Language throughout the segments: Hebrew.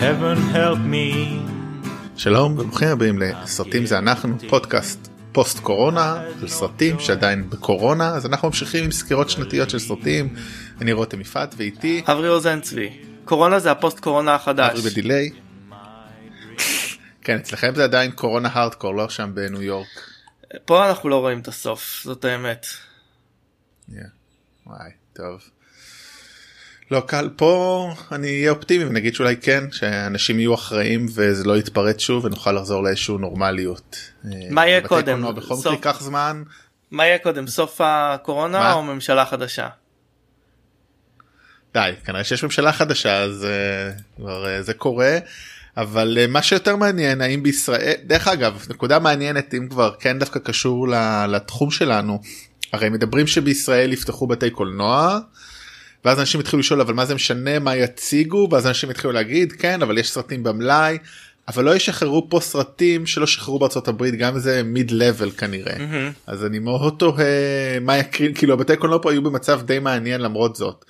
heaven help me. שלום וברוכים הבאים לסרטים זה אנחנו פודקאסט פוסט קורונה על סרטים שעדיין בקורונה אז אנחנו ממשיכים עם סקירות שנתיות של סרטים אני רותם יפעת ואיתי אברי רוזן צבי קורונה זה הפוסט קורונה החדש אברי ב delay. כן אצלכם זה עדיין קורונה הארדקור לא שם בניו יורק. פה אנחנו לא רואים את הסוף זאת האמת. Yeah. וואי טוב. לא קל פה אני אהיה אופטימי ונגיד שאולי כן שאנשים יהיו אחראים וזה לא יתפרץ שוב ונוכל לחזור לאיזשהו נורמליות. מה יהיה קודם? בכל מקרה ייקח זמן. מה יהיה קודם סוף הקורונה מה? או ממשלה חדשה? די כנראה שיש ממשלה חדשה אז uh, כבר uh, זה קורה אבל מה שיותר מעניין האם בישראל דרך אגב נקודה מעניינת אם כבר כן דווקא קשור לתחום שלנו הרי מדברים שבישראל יפתחו בתי קולנוע. ואז אנשים התחילו לשאול אבל מה זה משנה מה יציגו ואז אנשים התחילו להגיד כן אבל יש סרטים במלאי אבל לא ישחררו פה סרטים שלא שחררו בארצות הברית גם זה מיד לבל כנראה מהמם. אז אני מאוד תוהה מה יקרין כאילו הבתי קולנוע פה היו במצב די מעניין למרות זאת.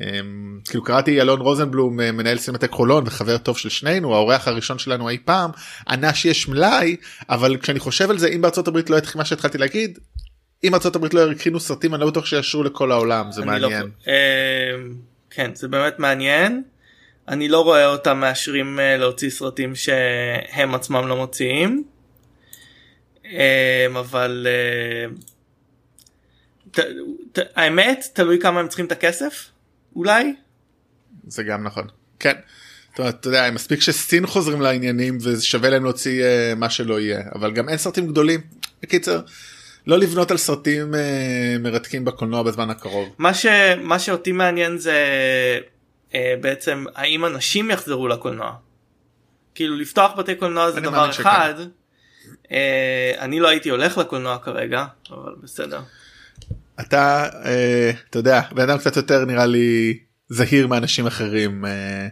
אמ, כאילו קראתי אלון רוזנבלום אה, מנהל סינמטק חולון וחבר טוב של שנינו האורח הראשון שלנו אי פעם ענה שיש מלאי אבל כשאני חושב על זה אם בארצות הברית לא יתחיל מה שהתחלתי להגיד. אם ארצות הברית לא יקרינו סרטים אני לא בטוח שיאשרו לכל העולם זה לא- מעניין. אה, כן זה באמת מעניין. אני לא רואה אותם מאשרים אה, להוציא סרטים שהם עצמם לא מוציאים. אה, אבל ת- ת- האמת תלוי כמה הם צריכים את הכסף אולי זה גם נכון. כן. זאת אומרת, אתה יודע, מספיק שסין חוזרים לעניינים וזה שווה להם להוציא מה שלא יהיה אבל גם אין סרטים גדולים. בקיצר לא לבנות על סרטים אה, מרתקים בקולנוע בזמן הקרוב. מה ש... מה שאותי מעניין זה אה, בעצם האם אנשים יחזרו לקולנוע. כאילו לפתוח בתי קולנוע זה דבר שכן. אחד. אה, אני לא הייתי הולך לקולנוע כרגע אבל בסדר. אתה אה, אתה יודע בן אדם קצת יותר נראה לי זהיר מאנשים אחרים. אה,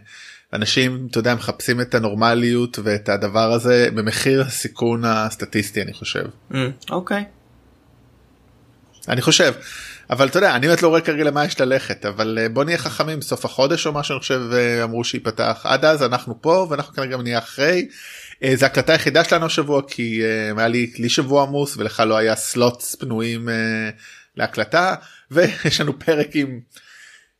אנשים אתה יודע מחפשים את הנורמליות ואת הדבר הזה במחיר הסיכון הסטטיסטי אני חושב. אה, אוקיי. אני חושב. אבל אתה יודע אני באמת לא רואה כרגע למה יש ללכת אבל אה, בוא נהיה חכמים בסוף החודש או מה שאני חושב אה, אמרו שייפתח. עד אז אנחנו פה ואנחנו כנראה גם נהיה אחרי. אה, זה הקלטה היחידה שלנו השבוע כי היה לי לי שבוע עמוס ולך לא היה סלוטס פנויים להקלטה. ויש לנו פרק עם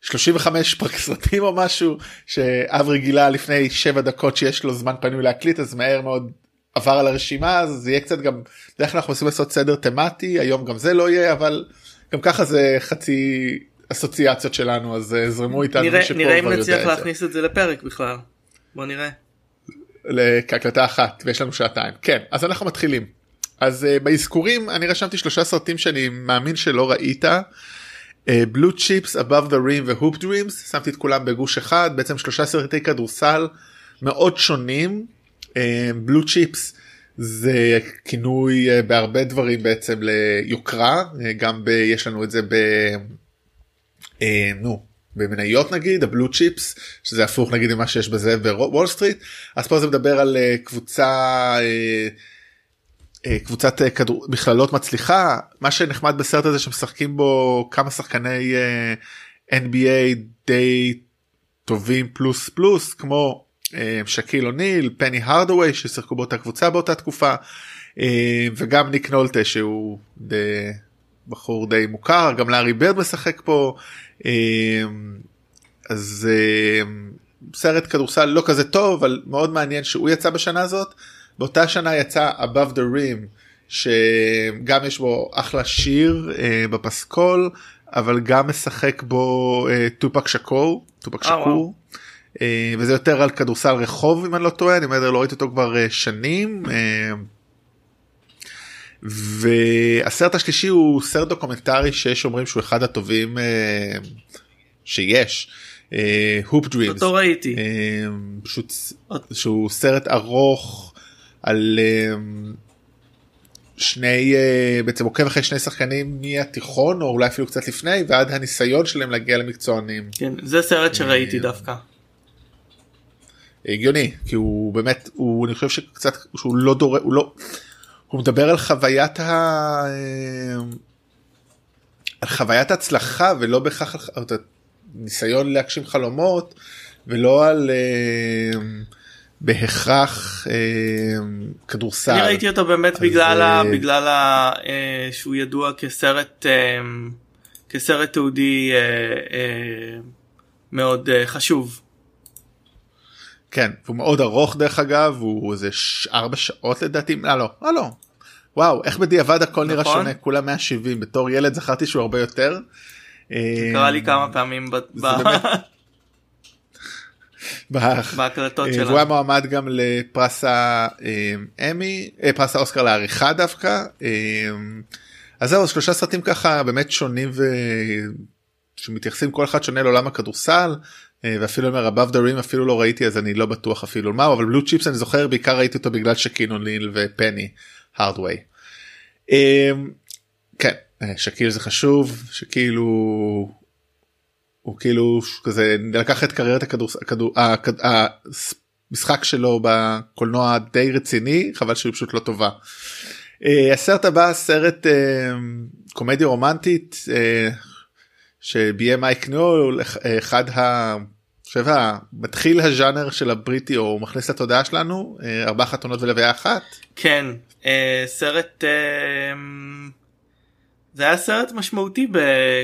35 פרק סרטים או משהו שאברי גילה לפני 7 דקות שיש לו זמן פנוי להקליט אז מהר מאוד עבר על הרשימה אז זה יהיה קצת גם כלל אנחנו מנסים לעשות סדר תמטי היום גם זה לא יהיה אבל גם ככה זה חצי אסוציאציות שלנו אז אה, זרמו איתנו נראה נראה אם נצליח. להכניס את זה לפרק בכלל. בוא נראה. להקלטה אחת ויש לנו שעתיים כן אז אנחנו מתחילים אז uh, באזכורים אני רשמתי שלושה סרטים שאני מאמין שלא ראית. Blue Chips above the rim ו Hoop Dreams שמתי את כולם בגוש אחד בעצם שלושה סרטי כדורסל מאוד שונים blue chips זה כינוי uh, בהרבה דברים בעצם ליוקרה uh, גם ב, יש לנו את זה ב... uh, נו במניות נגיד ה blue chips שזה הפוך נגיד ממה שיש בזה בוול סטריט. אז פה זה מדבר על אה, קבוצה אה, אה, קבוצת אה, כדור מכללות מצליחה. מה שנחמד בסרט הזה שמשחקים בו כמה שחקני אה, NBA די טובים פלוס פלוס כמו אה, שקיל אוניל פני הרדווי ששיחקו באותה קבוצה באותה תקופה אה, וגם ניק נולטה שהוא די, בחור די מוכר גם לארי ברד משחק פה אה, אז אה, סרט כדורסל לא כזה טוב אבל מאוד מעניין שהוא יצא בשנה הזאת באותה שנה יצא above the rim שגם יש בו אחלה שיר אה, בפסקול אבל גם משחק בו אה, טופאק שאקור טופאק אה. שאקור אה, וזה יותר על כדורסל רחוב אם אני לא טועה אני אומר לא ראיתי אותו כבר אה, שנים. אה, והסרט השלישי הוא סרט דוקומנטרי שיש אומרים שהוא אחד הטובים אה, שיש. הופ דרימס. אותו ראיתי. פשוט שהוא סרט ארוך על אה, שני אה, בעצם עוקב אחרי שני שחקנים מהתיכון או אולי אפילו קצת לפני ועד הניסיון שלהם להגיע למקצוענים. כן זה סרט שראיתי אה, דווקא. הגיוני כי הוא באמת הוא אני חושב שקצת שהוא לא דורש הוא לא הוא מדבר על חוויית ה... אה, על חוויית הצלחה ולא בהכרח על ניסיון להגשים חלומות ולא על אה, בהכרח כדורסל. אני ראיתי אותו באמת בגלל, ה, בגלל ה, שהוא ידוע כסרט כסרט תיעודי מאוד חשוב. כן, הוא מאוד ארוך דרך אגב, הוא איזה ארבע שעות לדעתי, לא לא, לא, לא. וואו, איך בדיעבד הכל נראה נכון? שונה, כולה 170, בתור ילד זכרתי שהוא הרבה יותר. קרה לי כמה פעמים בהקלטות אה, שלנו. והוא היה מועמד גם לפרס האמי, אה, פרס האוסקר לעריכה דווקא. אה, אז זהו, שלושה סרטים ככה באמת שונים ושמתייחסים כל אחד שונה לעולם הכדורסל. ואפילו אומר above the rim אפילו לא ראיתי אז אני לא בטוח אפילו מה אבל בלו צ'יפס אני זוכר בעיקר ראיתי אותו בגלל שקינו ליל ופני הרדווי. כן שקיל זה חשוב שכאילו הוא כאילו כזה לקח את קריירת. הכדור... המשחק שלו בקולנוע די רציני חבל שהוא פשוט לא טובה. אה, הסרט הבא סרט אה, קומדיה רומנטית אה, שביים מייק ניול אחד ה... חושב מתחיל הז'אנר של הבריטי או מכניס לתודעה שלנו ארבע חתונות ולוויה אחת. כן סרט זה היה סרט משמעותי ב...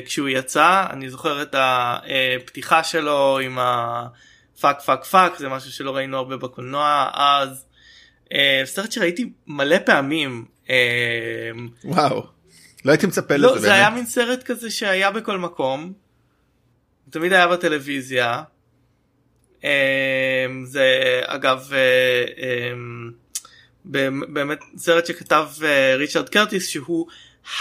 כשהוא יצא אני זוכר את הפתיחה שלו עם ה fuck fuck fuck זה משהו שלא ראינו הרבה בקולנוע אז אה, סרט שראיתי מלא פעמים. אה, וואו לא הייתי מצפה לא, לזה. זה באמת. היה מין סרט כזה שהיה בכל מקום. תמיד היה בטלוויזיה. אה, זה אגב באמת סרט שכתב ריצ'רד קרטיס שהוא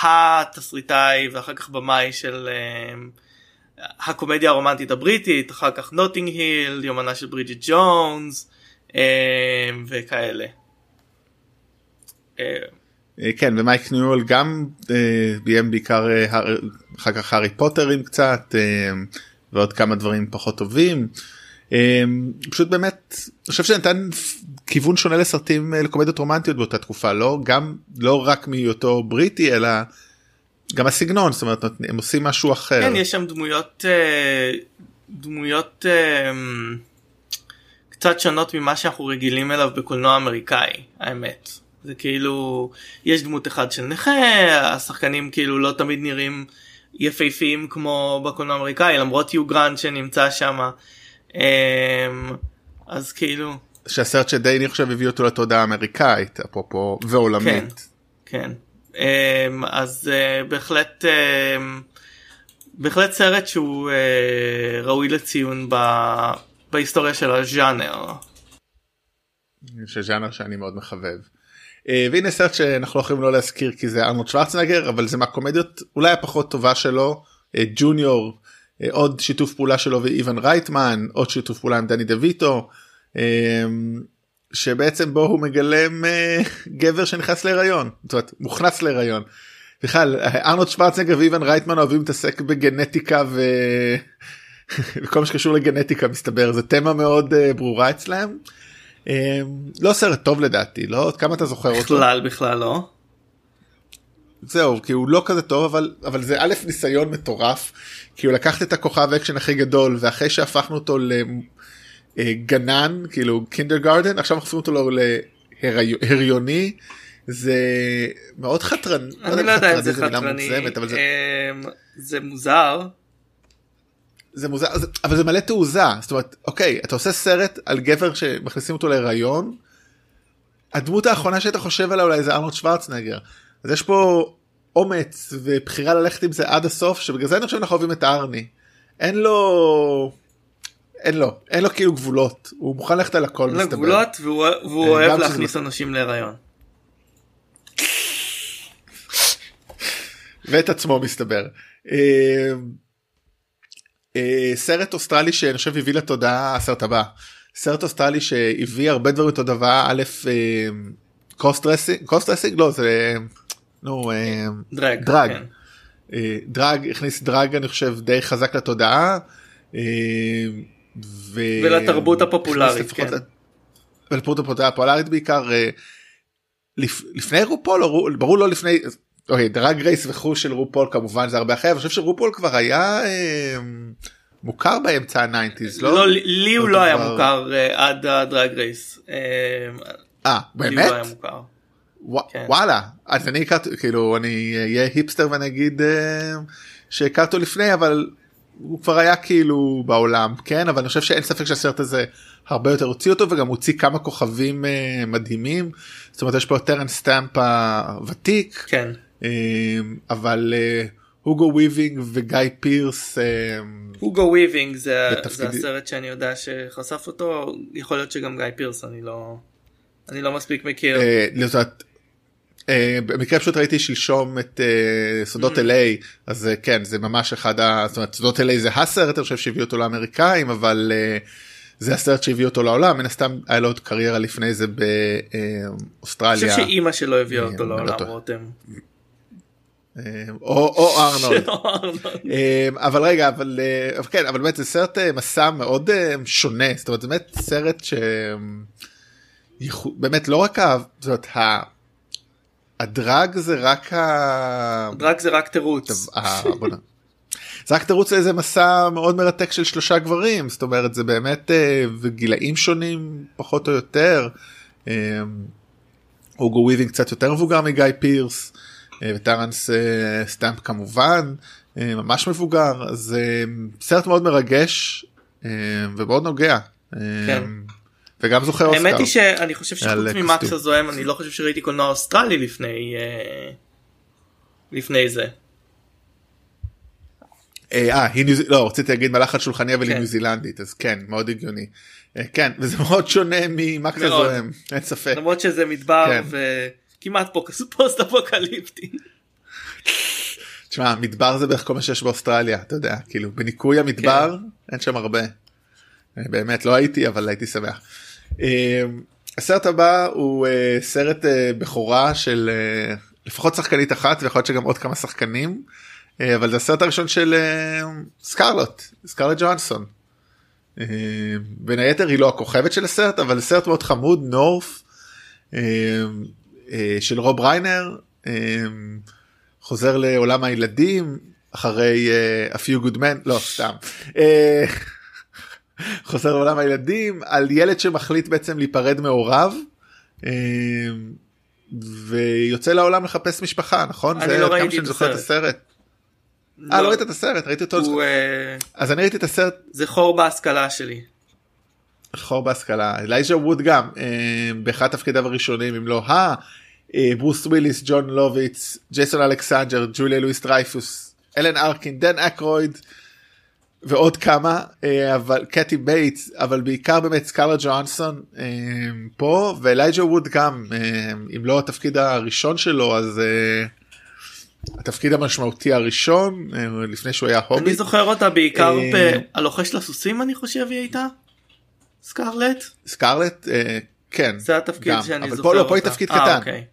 התסריטאי ואחר כך במאי של uh, הקומדיה הרומנטית הבריטית, אחר כך נוטינג היל, יומנה של ברידג'ט ג'ונס uh, וכאלה. Uh, כן ומייק ניול גם uh, ביים בעיקר uh, אחר כך הארי פוטרים קצת ועוד כמה דברים פחות טובים. פשוט באמת אני חושב שנתן כיוון שונה לסרטים אה, לקומדיות רומנטיות באותה תקופה לא גם לא רק מהיותו בריטי אלא גם הסגנון זאת אומרת הם עושים משהו אחר. כן יש שם דמויות אה, דמויות אה, קצת שונות ממה שאנחנו רגילים אליו בקולנוע אמריקאי האמת. זה כאילו יש דמות אחד של נכה השחקנים כאילו לא תמיד נראים יפהפיים כמו בקולנוע האמריקאי למרות יו גרנט שנמצא שם אז כאילו שהסרט שדי אני חושב הביא אותו לתודעה האמריקאית אפרופו ועולמית. כן, כן. אמ, אז אה, בהחלט אמ, בהחלט סרט שהוא אה, ראוי לציון. בהיסטוריה של הז'אנר. ז'אנר שאני מאוד מחבב. אה, והנה סרט שאנחנו לא יכולים לא להזכיר כי זה ארנולד שוורצנגר אבל זה מהקומדיות אולי הפחות טובה שלו ג'וניור עוד שיתוף פעולה שלו ואיוון רייטמן עוד שיתוף פעולה עם דני דויטו. שבעצם בו הוא מגלם אה, גבר שנכנס להיריון זאת אומרת מוכנס להיריון. בכלל ארנולד שוורצנגר ואיוון רייטמן אוהבים להתעסק בגנטיקה ו... וכל מה שקשור לגנטיקה מסתבר זה תמה מאוד ברורה אצלם. Um, לא סרט טוב לדעתי לא כמה אתה זוכר אותו בכלל בכלל לא. זהו כי הוא לא כזה טוב אבל אבל זה א' ניסיון מטורף כי הוא לקח את הכוכב אקשן הכי גדול ואחרי שהפכנו אותו אה, גנן כאילו kindergarten עכשיו מחפשים אותו להריון זה מאוד חתרני. אני לא יודע אם זה חתרני אמ, זה מוזר. זה מוזר אבל זה מלא תעוזה זאת אומרת אוקיי אתה עושה סרט על גבר שמכניסים אותו להיריון. הדמות האחרונה שאתה חושב עליה אולי זה ארנולד שוורצנגר אז יש פה אומץ ובחירה ללכת עם זה עד הסוף שבגלל זה אני חושב שאנחנו אוהבים את ארני. אין לו אין לו אין לו כאילו גבולות הוא מוכן ללכת על הכל אין לו גבולות והוא, והוא אה, אוהב להכניס אנשים להיריון. ואת עצמו מסתבר. אה, אה, סרט אוסטרלי שאני חושב הביא לתודעה הסרט הבא סרט אוסטרלי שהביא הרבה דברים לתודעה א' cross-dressing cross-dressing לא זה נו drag drag. drag הכניס drag אני חושב די חזק לתודעה. ו... ולתרבות הפופולרית. כן. ולתרבות הפופולרית בעיקר אה, לפ... לפני רופול ברור לא לפני אוקיי Drag Race וכו' של רופול כמובן זה הרבה אחרי אני חושב שרופול כבר היה אה, מוכר באמצע ה nineties לא? לא, לי הוא לא היה. מוכר אה, עד ה Drag Race. אה, אה הוא באמת? לא כן. וואלה אז אני הכרתי כאילו אני אהיה היפסטר ואני אגיד אה, שהכרתי לפני אבל הוא כבר היה כאילו בעולם כן אבל אני חושב שאין ספק שהסרט הזה הרבה יותר הוציא אותו וגם הוציא כמה כוכבים אה, מדהימים זאת אומרת יש פה את טרנס סטמפ הוותיק כן. אה, אבל אה, הוגו וויבינג וגאי פירס אה, הוגו וויבינג זה בתפקיד- זה הסרט שאני יודע שחשף אותו יכול להיות שגם גאי פירס אני לא אני לא מספיק מכיר. אה, לזאת, אה, במקרה פשוט ראיתי שלשום את סודות Mm. LA אז כן זה ממש אחד ה... זאת אומרת סודות LA זה הסרט אני חושב שהביא אותו לאמריקאים אבל זה הסרט שהביא אותו לעולם מן הסתם היה לו עוד קריירה לפני זה אני באוסטרליה חושב שאימא שלו הביאה אה, אותו אני לא לעולם. רותם. אה, או, או ארנולד. אה, אבל רגע אבל אה, אבל כן אבל באמת זה סרט מסע מאוד שונה זאת אומרת זה באמת סרט ש... ייחו- באמת לא רק. זאת. הדרג זה רק ה... דרג זה רק תירוץ. זה רק תירוץ לאיזה מסע מאוד מרתק של שלושה גברים זאת אומרת זה באמת וגילאים שונים פחות או יותר. הוגו וויבינג קצת יותר מבוגר מגיא פירס וטרנס אה, סטמפ כמובן אה, ממש מבוגר אז אה, סרט מאוד מרגש אה, ומאוד נוגע. אה, כן. וגם זוכה אוסקר. האמת היא שאני חושב שחוץ ממקס. הזועם אני לא חושב שראיתי קולנוע אוסטרלי לפני אה, לפני זה. אה, אה, היא ניו... לא, רציתי להגיד מלאך על שולחני אבל היא כן. ניו זילנדית, אז כן, מאוד הגיוני. אה, כן, וזה מאוד שונה ממקס. הזוהם, אין ספק. למרות שזה מדבר כן. וכמעט פוסט אפוקליפטי. תשמע, מדבר זה בערך כל מה שיש באוסטרליה, אתה יודע, כאילו, בניקוי המדבר, אין שם הרבה. באמת, לא הייתי, אבל הייתי שמח. אה, הסרט הבא הוא אה, סרט אה, בכורה של אה, לפחות שחקנית אחת, ויכול להיות שגם עוד כמה שחקנים, אבל זה הסרט הראשון של סקרלוט, סקרלוט ג'ואנסון. אה, בין היתר היא לא הכוכבת של הסרט, אבל סרט מאוד חמוד, נורף, אה, של רוב ריינר. אה, חוזר לעולם הילדים אחרי uh, a few good men לא סתם אה, חוזר לעולם הילדים על ילד שמחליט בעצם להיפרד מהוריו אה, ויוצא לעולם לחפש משפחה נכון אני לא ראיתי את הסרט. אה לא ראית את הסרט ראיתי אותו אה, אז אני ראיתי את הסרט זה חור בהשכלה שלי. חור בהשכלה אלייז'ה ווד גם אה, באחד תפקידיו הראשונים אם לא ה... ברוס וויליס ג'ון לוביץ ג'ייסון אלכסנדר ג'וליה לואיס דרייפוס אלן ארקין דן אקרויד ועוד כמה אה, אבל קתי בייטס אבל בעיקר באמת סקארלה ג'ואנסון אה, פה ואלייג'ה ווד גם אה, אם לא התפקיד הראשון שלו אז התפקיד המשמעותי הראשון לפני שהוא היה אני הוביט זוכר אותה בעיקר ב"הלוחש לסוסים" אני חושב היא הייתה. סקרלט? סקארלט אה, כן זה התפקיד גם, שאני אבל זוכר פה לא. פה היא תפקיד אה, קטן. אוקיי.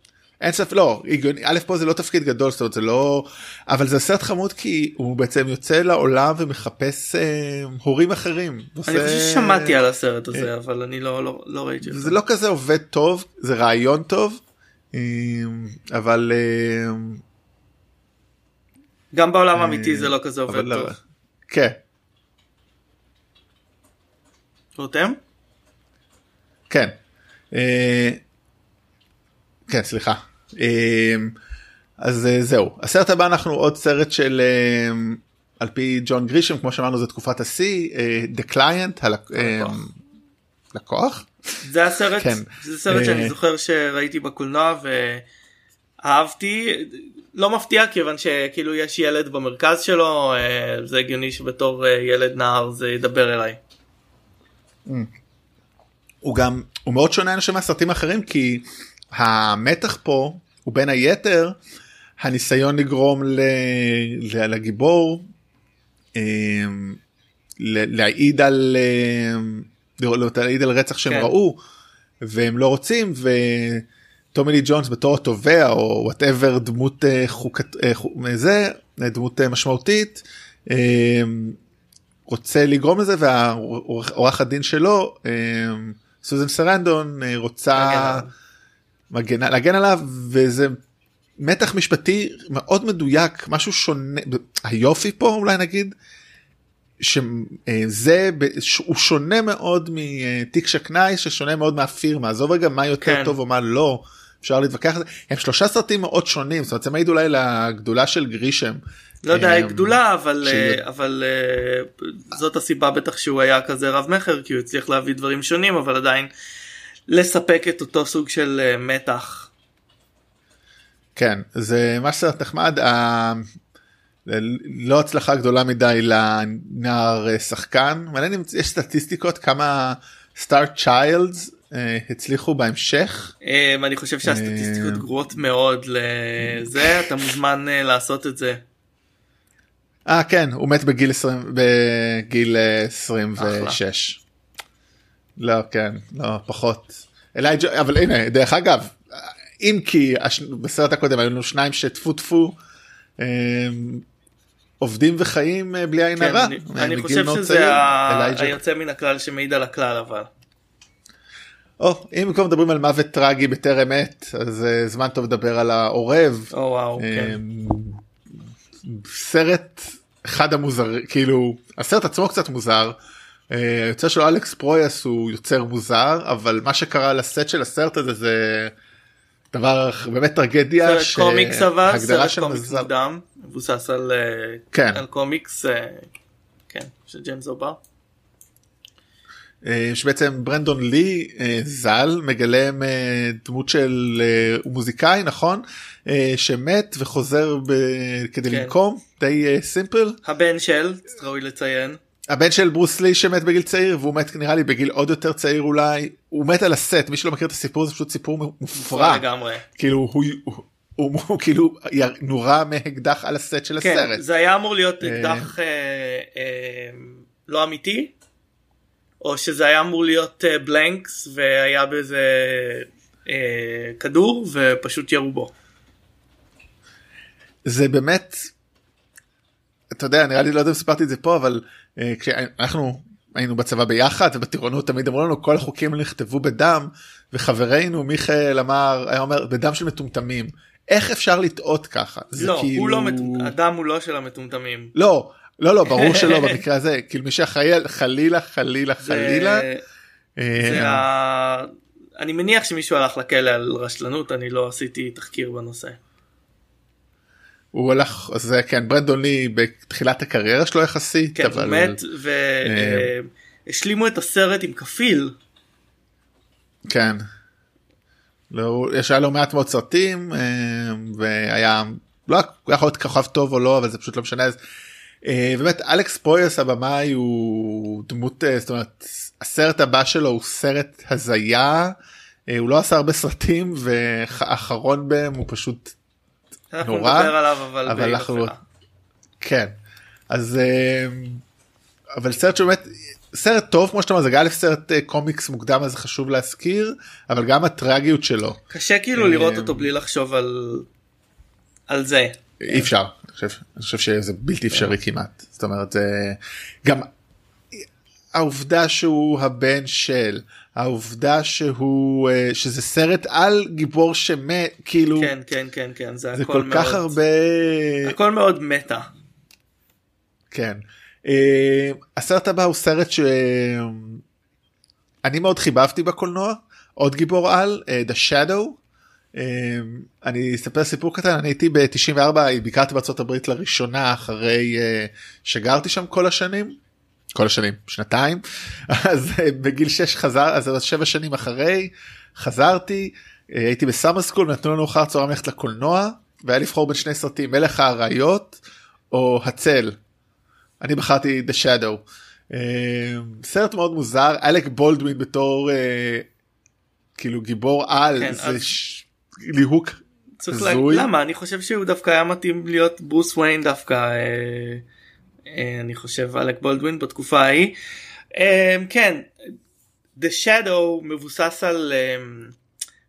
אין ספק לא א' פה זה לא תפקיד גדול זאת אומרת זה לא אבל זה סרט חמוד כי הוא בעצם יוצא לעולם ומחפש אה, הורים אחרים. אני עושה- חושב ששמעתי על הסרט הזה אבל אני לא לא- לא ראיתי אותו. זה לא כזה עובד טוב זה רעיון טוב אה, אבל אה, גם בעולם אה, האמיתי זה לא כזה עובד אבל לא- טוב. כן רותם? כן. אה, כן סליחה. אה, אז אה, זהו הסרט הבא אנחנו עוד סרט של על פי ג'ון גרישם כמו שאמרנו זה תקופת השיא The Client הלק- הלקוח. לקוח זה הסרט כן. זה סרט שאני זוכר שראיתי בקולנוע ואהבתי לא מפתיע כיוון שכאילו יש ילד במרכז שלו זה הגיוני שבתור ילד נער זה ידבר אליי. הוא גם הוא מאוד שונה אני חושב מהסרטים האחרים כי המתח פה הוא בין היתר הניסיון לגרום ל... ל... לגיבור אה, ל... להעיד על ל- להעיד על רצח שהם כן. ראו והם לא רוצים וטומי לי ג'ונס בתור התובע או whatever דמות אה, חוק אה, זה אה, דמות משמעותית. אה, רוצה לגרום לזה והעורך הדין שלו סוזן סרנדון אה, רוצה. מגנה להגן עליו וזה מתח משפטי מאוד מדויק משהו שונה היופי פה אולי נגיד שזה הוא שונה מאוד מתיק שקנאי ששונה מאוד מהפירמה עזוב רגע מה יותר כן. טוב או מה לא אפשר להתווכח על זה הם שלושה סרטים מאוד שונים זאת אומרת זה מעיד אולי לגדולה של גרישם. לא יודע היא גדולה אבל שהיא... אבל זאת הסיבה בטח שהוא היה כזה רב מכר כי הוא הצליח להביא דברים שונים אבל עדיין לספק את אותו סוג של מתח. כן זה מה סרט נחמד. לא הצלחה גדולה מדי לנער אה, שחקן מעניין אם יש סטטיסטיקות כמה סטארט צ'יילדס הצליחו בהמשך. אה, אני חושב שהסטטיסטיקות גרועות מאוד לזה אתה מוזמן אה, לעשות את זה. אה כן הוא מת בגיל 20 בגיל 26. לא כן לא פחות. אלייג'ה אבל הנה דרך אגב אם כי בסרט הקודם היו לנו שניים שטפו טפו עובדים וחיים אה, בלי עין כן, הרע. אני, אני חושב שזה ה... היוצא מן הכלל שמעיד על הכלל אבל. או אם כבר מדברים על מוות טרגי בטרם עת אז uh, זמן טוב לדבר על העורב. או וואו, כן. סרט אחד המוזר כאילו הסרט עצמו קצת מוזר. יוצא שלו אלכס פרויאס הוא יוצר מוזר אבל מה שקרה לסט של הסרט הזה זה דבר באמת טרגדיה. סרט קומיקס אבל סרט קומיקס מוקדם. מבוסס על, אה, כן. על קומיקס אה, כן, של ג'יימס או'בר. אה, שבעצם ברנדון לי ז"ל מגלם דמות של הוא מוזיקאי נכון שמת וחוזר ב... כדי כן. לנקום די סימפל. הבן של ראוי לציין. הבן של ברוס לי שמת בגיל צעיר והוא מת נראה לי בגיל עוד יותר צעיר אולי הוא מת על הסט מי שלא מכיר את הסיפור זה פשוט סיפור מופרע לגמרי כאילו הוא, הוא, הוא כאילו נורה מאקדח על הסט של כן, הסרט. זה היה אמור להיות אה. אקדח אה, אה, לא אמיתי או שזה היה אמור להיות אה, בלנקס והיה בזה אה, כדור ופשוט ירו בו. זה באמת אתה יודע נראה לי לא יודע אם סיפרתי את זה פה אבל אה, כשאנחנו היינו בצבא ביחד ובטירונות תמיד אמרו לנו כל החוקים נכתבו בדם וחברנו מיכאל אמר היה אומר בדם של מטומטמים איך אפשר לטעות ככה? לא, כאילו... הוא לא מטומטם, הדם הוא לא של המטומטמים. לא, לא, לא, ברור שלא במקרה הזה, כאילו מי שאחראי על חלילה, חלילה, חלילה. אה. אני מניח שמישהו הלך לכלא על רשלנות, אני לא עשיתי תחקיר בנושא. הוא הלך, זה כן, ברנדון לי בתחילת הקריירה שלו יחסית, כן, אבל... מת והשלימו אה, את הסרט עם כפיל. כן. לא, יש היה לו מעט מאוד סרטים אה, והיה לא יכול להיות כוכב טוב או לא אבל זה פשוט לא משנה אז באמת אלכס פרויוס הבמאי הוא דמות אה, זאת אומרת הסרט הבא שלו הוא סרט הזיה. הוא לא עשה הרבה סרטים והאחרון בהם הוא פשוט נורא. עליו, אבל, אבל אנחנו כן. אז אבל סרט שבאמת סרט טוב כמו שאתה אומר זה גם סרט אה, קומיקס מוקדם אז חשוב להזכיר אבל גם הטרגיות שלו. קשה כאילו לראות אה, אותו בלי לחשוב על על זה. אי אפשר חושב, אני חושב שזה בלתי אפשרי כמעט זאת אומרת זה גם העובדה שהוא הבן של העובדה שהוא אה, שזה סרט על גיבור שמת כאילו כן כן כן כן זה, זה כל מאוד, כך הרבה הכל מאוד מטה. כן. Uh, הסרט הבא הוא סרט שאני מאוד חיבבתי בקולנוע עוד גיבור על The Shadow. Uh, אני אספר סיפור קטן אני הייתי ב-94 ביקרתי בארצות הברית לראשונה אחרי uh, שגרתי שם כל השנים. כל השנים שנתיים אז uh, בגיל 6 חזר אז זה שבע שנים אחרי חזרתי uh, הייתי בסאמר סקול נתנו לנו אחר צהריים ללכת לקולנוע והיה לבחור בין שני סרטים מלך האריות או הצל אני בחרתי The Shadow. Uh, סרט מאוד מוזר אלק בולדווין בתור כאילו גיבור על כן, זה אז... ש... ליהוק הזוי. למה אני חושב שהוא דווקא היה מתאים להיות ברוס ויין דווקא אה, אה, אני חושב אלק בולדווין בתקופה ההיא. אה, כן The Shadow מבוסס על אה,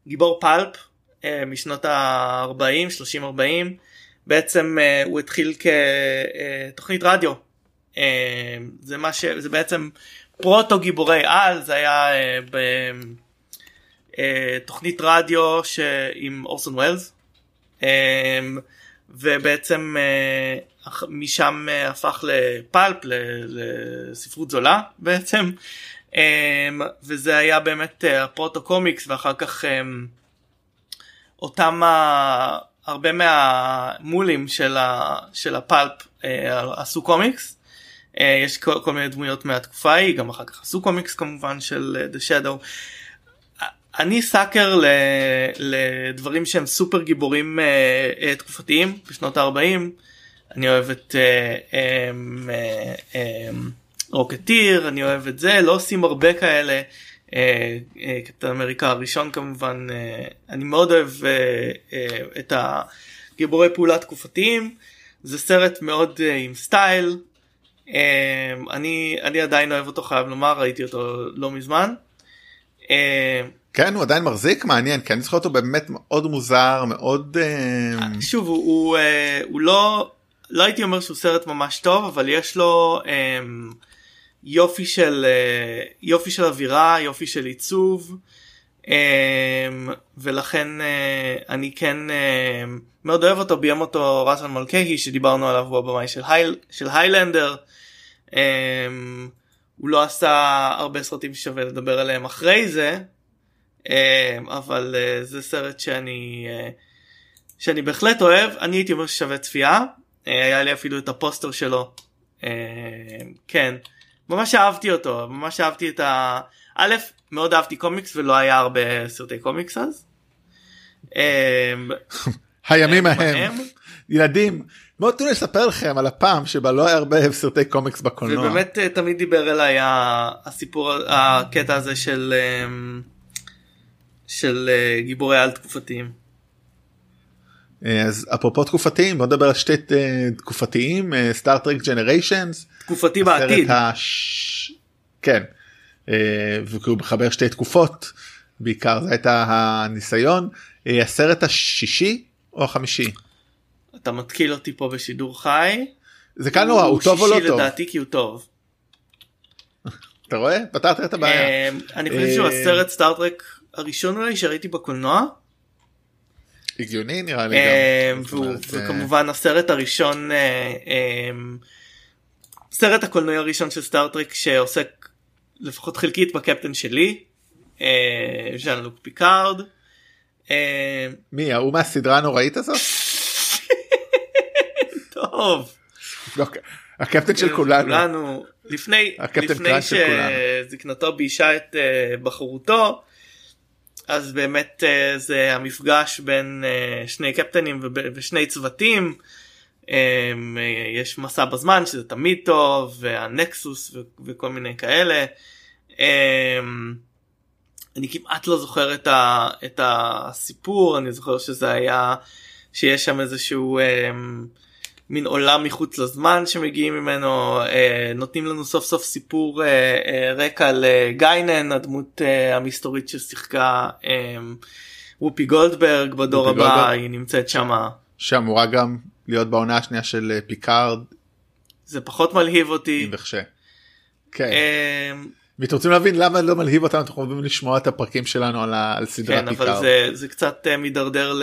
גיבור פלפ אה, משנות ה-40 30 40 בעצם אה, הוא התחיל כתוכנית אה, רדיו אה, זה מה ש... זה בעצם פרוטו גיבורי על זה היה בתוכנית אה, רדיו ש... עם אורסון ווילס. ובעצם uh, משם הפך לפלפ לספרות זולה בעצם וזה היה באמת הפרוטו קומיקס ואחר כך אותם uh, הרבה מהמולים של, ה, של הפלפ עשו קומיקס. יש כל, כל מיני דמויות מהתקופה ההיא גם אחר כך עשו קומיקס כמובן של The Shadow. אני סאקר לדברים שהם סופר גיבורים uh, uh, תקופתיים בשנות ה-40 אני אוהב את רוקטיר אני אוהב את זה לא עושים הרבה כאלה. uh, uh, קפטן אמריקה הראשון כמובן uh, אני מאוד אוהב uh, uh, את הגיבורי פעולה תקופתיים. זה סרט מאוד uh, עם סטייל. uh, אני אני עדיין אוהב אותו חייב לומר ראיתי אותו לא מזמן. Uh, כן הוא עדיין מחזיק מעניין כי אני זוכר אותו באמת מאוד מוזר מאוד uh... שוב הוא, הוא, uh, הוא לא לא הייתי אומר שהוא סרט ממש טוב אבל יש לו um, יופי של יופי של אווירה יופי של עיצוב um, ולכן אני כן uh, מאוד אוהב אותו ביים אותו רסן מלכהי שדיברנו עליו הוא הבמאי של, הייל, של היילנדר. Um, הוא לא עשה הרבה סרטים ששווה לדבר עליהם אחרי זה אבל אה, זה סרט שאני אה, שאני בהחלט אוהב. אני הייתי אומר ששווה צפייה. אה, היה לי אפילו את הפוסטר שלו. אמ, כן. ממש אהבתי אותו. ממש אהבתי את ה... א' מאוד אהבתי קומיקס ולא היה הרבה סרטי קומיקס אז. אמ, הימים ההם. ילדים בואו תנו לספר לכם על הפעם שבה לא היה הרבה סרטי קומיקס בקולנוע. ובאמת תמיד דיבר אליי הסיפור הקטע הזה של של uh, גיבורי על תקופתיים. אה, אז אפרופו תקופתיים בוא נדבר על שתי uh, תקופתיים סטארטרק ג'נריישנס. תקופתי בעתיד. הש... כן. והוא מחבר שתי תקופות בעיקר זה הייתה הניסיון הסרט השישי או החמישי. אתה מתקיל אותי פה בשידור חי. זה כאן נורא הוא טוב או לא טוב. הוא שישי לדעתי כי הוא טוב. אתה רואה? פתרת את הבעיה. אני חושב שהוא הסרט סטארטרק הראשון אולי שראיתי בקולנוע. הגיוני נראה לי גם. אה, וכמובן הסרט הראשון אה, אה, סרט הקולנועי הראשון של Star Trek שעוסק לפחות חלקית בקפטן שלי ז'אן לוק פיקארד. מי ההוא מהסדרה הנוראית הזאת? טוב. לא, הקפטן של כולנו. לפני שזקנתו ביישה את בחרותו אז באמת uh, זה המפגש בין uh, שני קפטנים ושני צוותים. Um, יש מסע בזמן שזה תמיד טוב והנקסוס וכל מיני כאלה. אני כמעט לא זוכר את, את הסיפור אני זוכר שזה היה שיש שם איזשהו um, מין עולם מחוץ לזמן שמגיעים ממנו אה, נותנים לנו סוף סוף סיפור אה, אה, רקע לגיינן הדמות אה, המסתורית ששיחקה אה, וופי גולדברג בדור הבא גולדברג. היא נמצאת שמה. שאמורה גם להיות בעונה השנייה של אה, פיקארד. זה פחות מלהיב אותי. כן. אה, ואתם רוצים להבין למה לא מלהיב אותנו אנחנו יכולים לשמוע את הפרקים שלנו על, ה, על סדרת כן, פיקארד. אבל זה, זה קצת uh, מידרדר ל...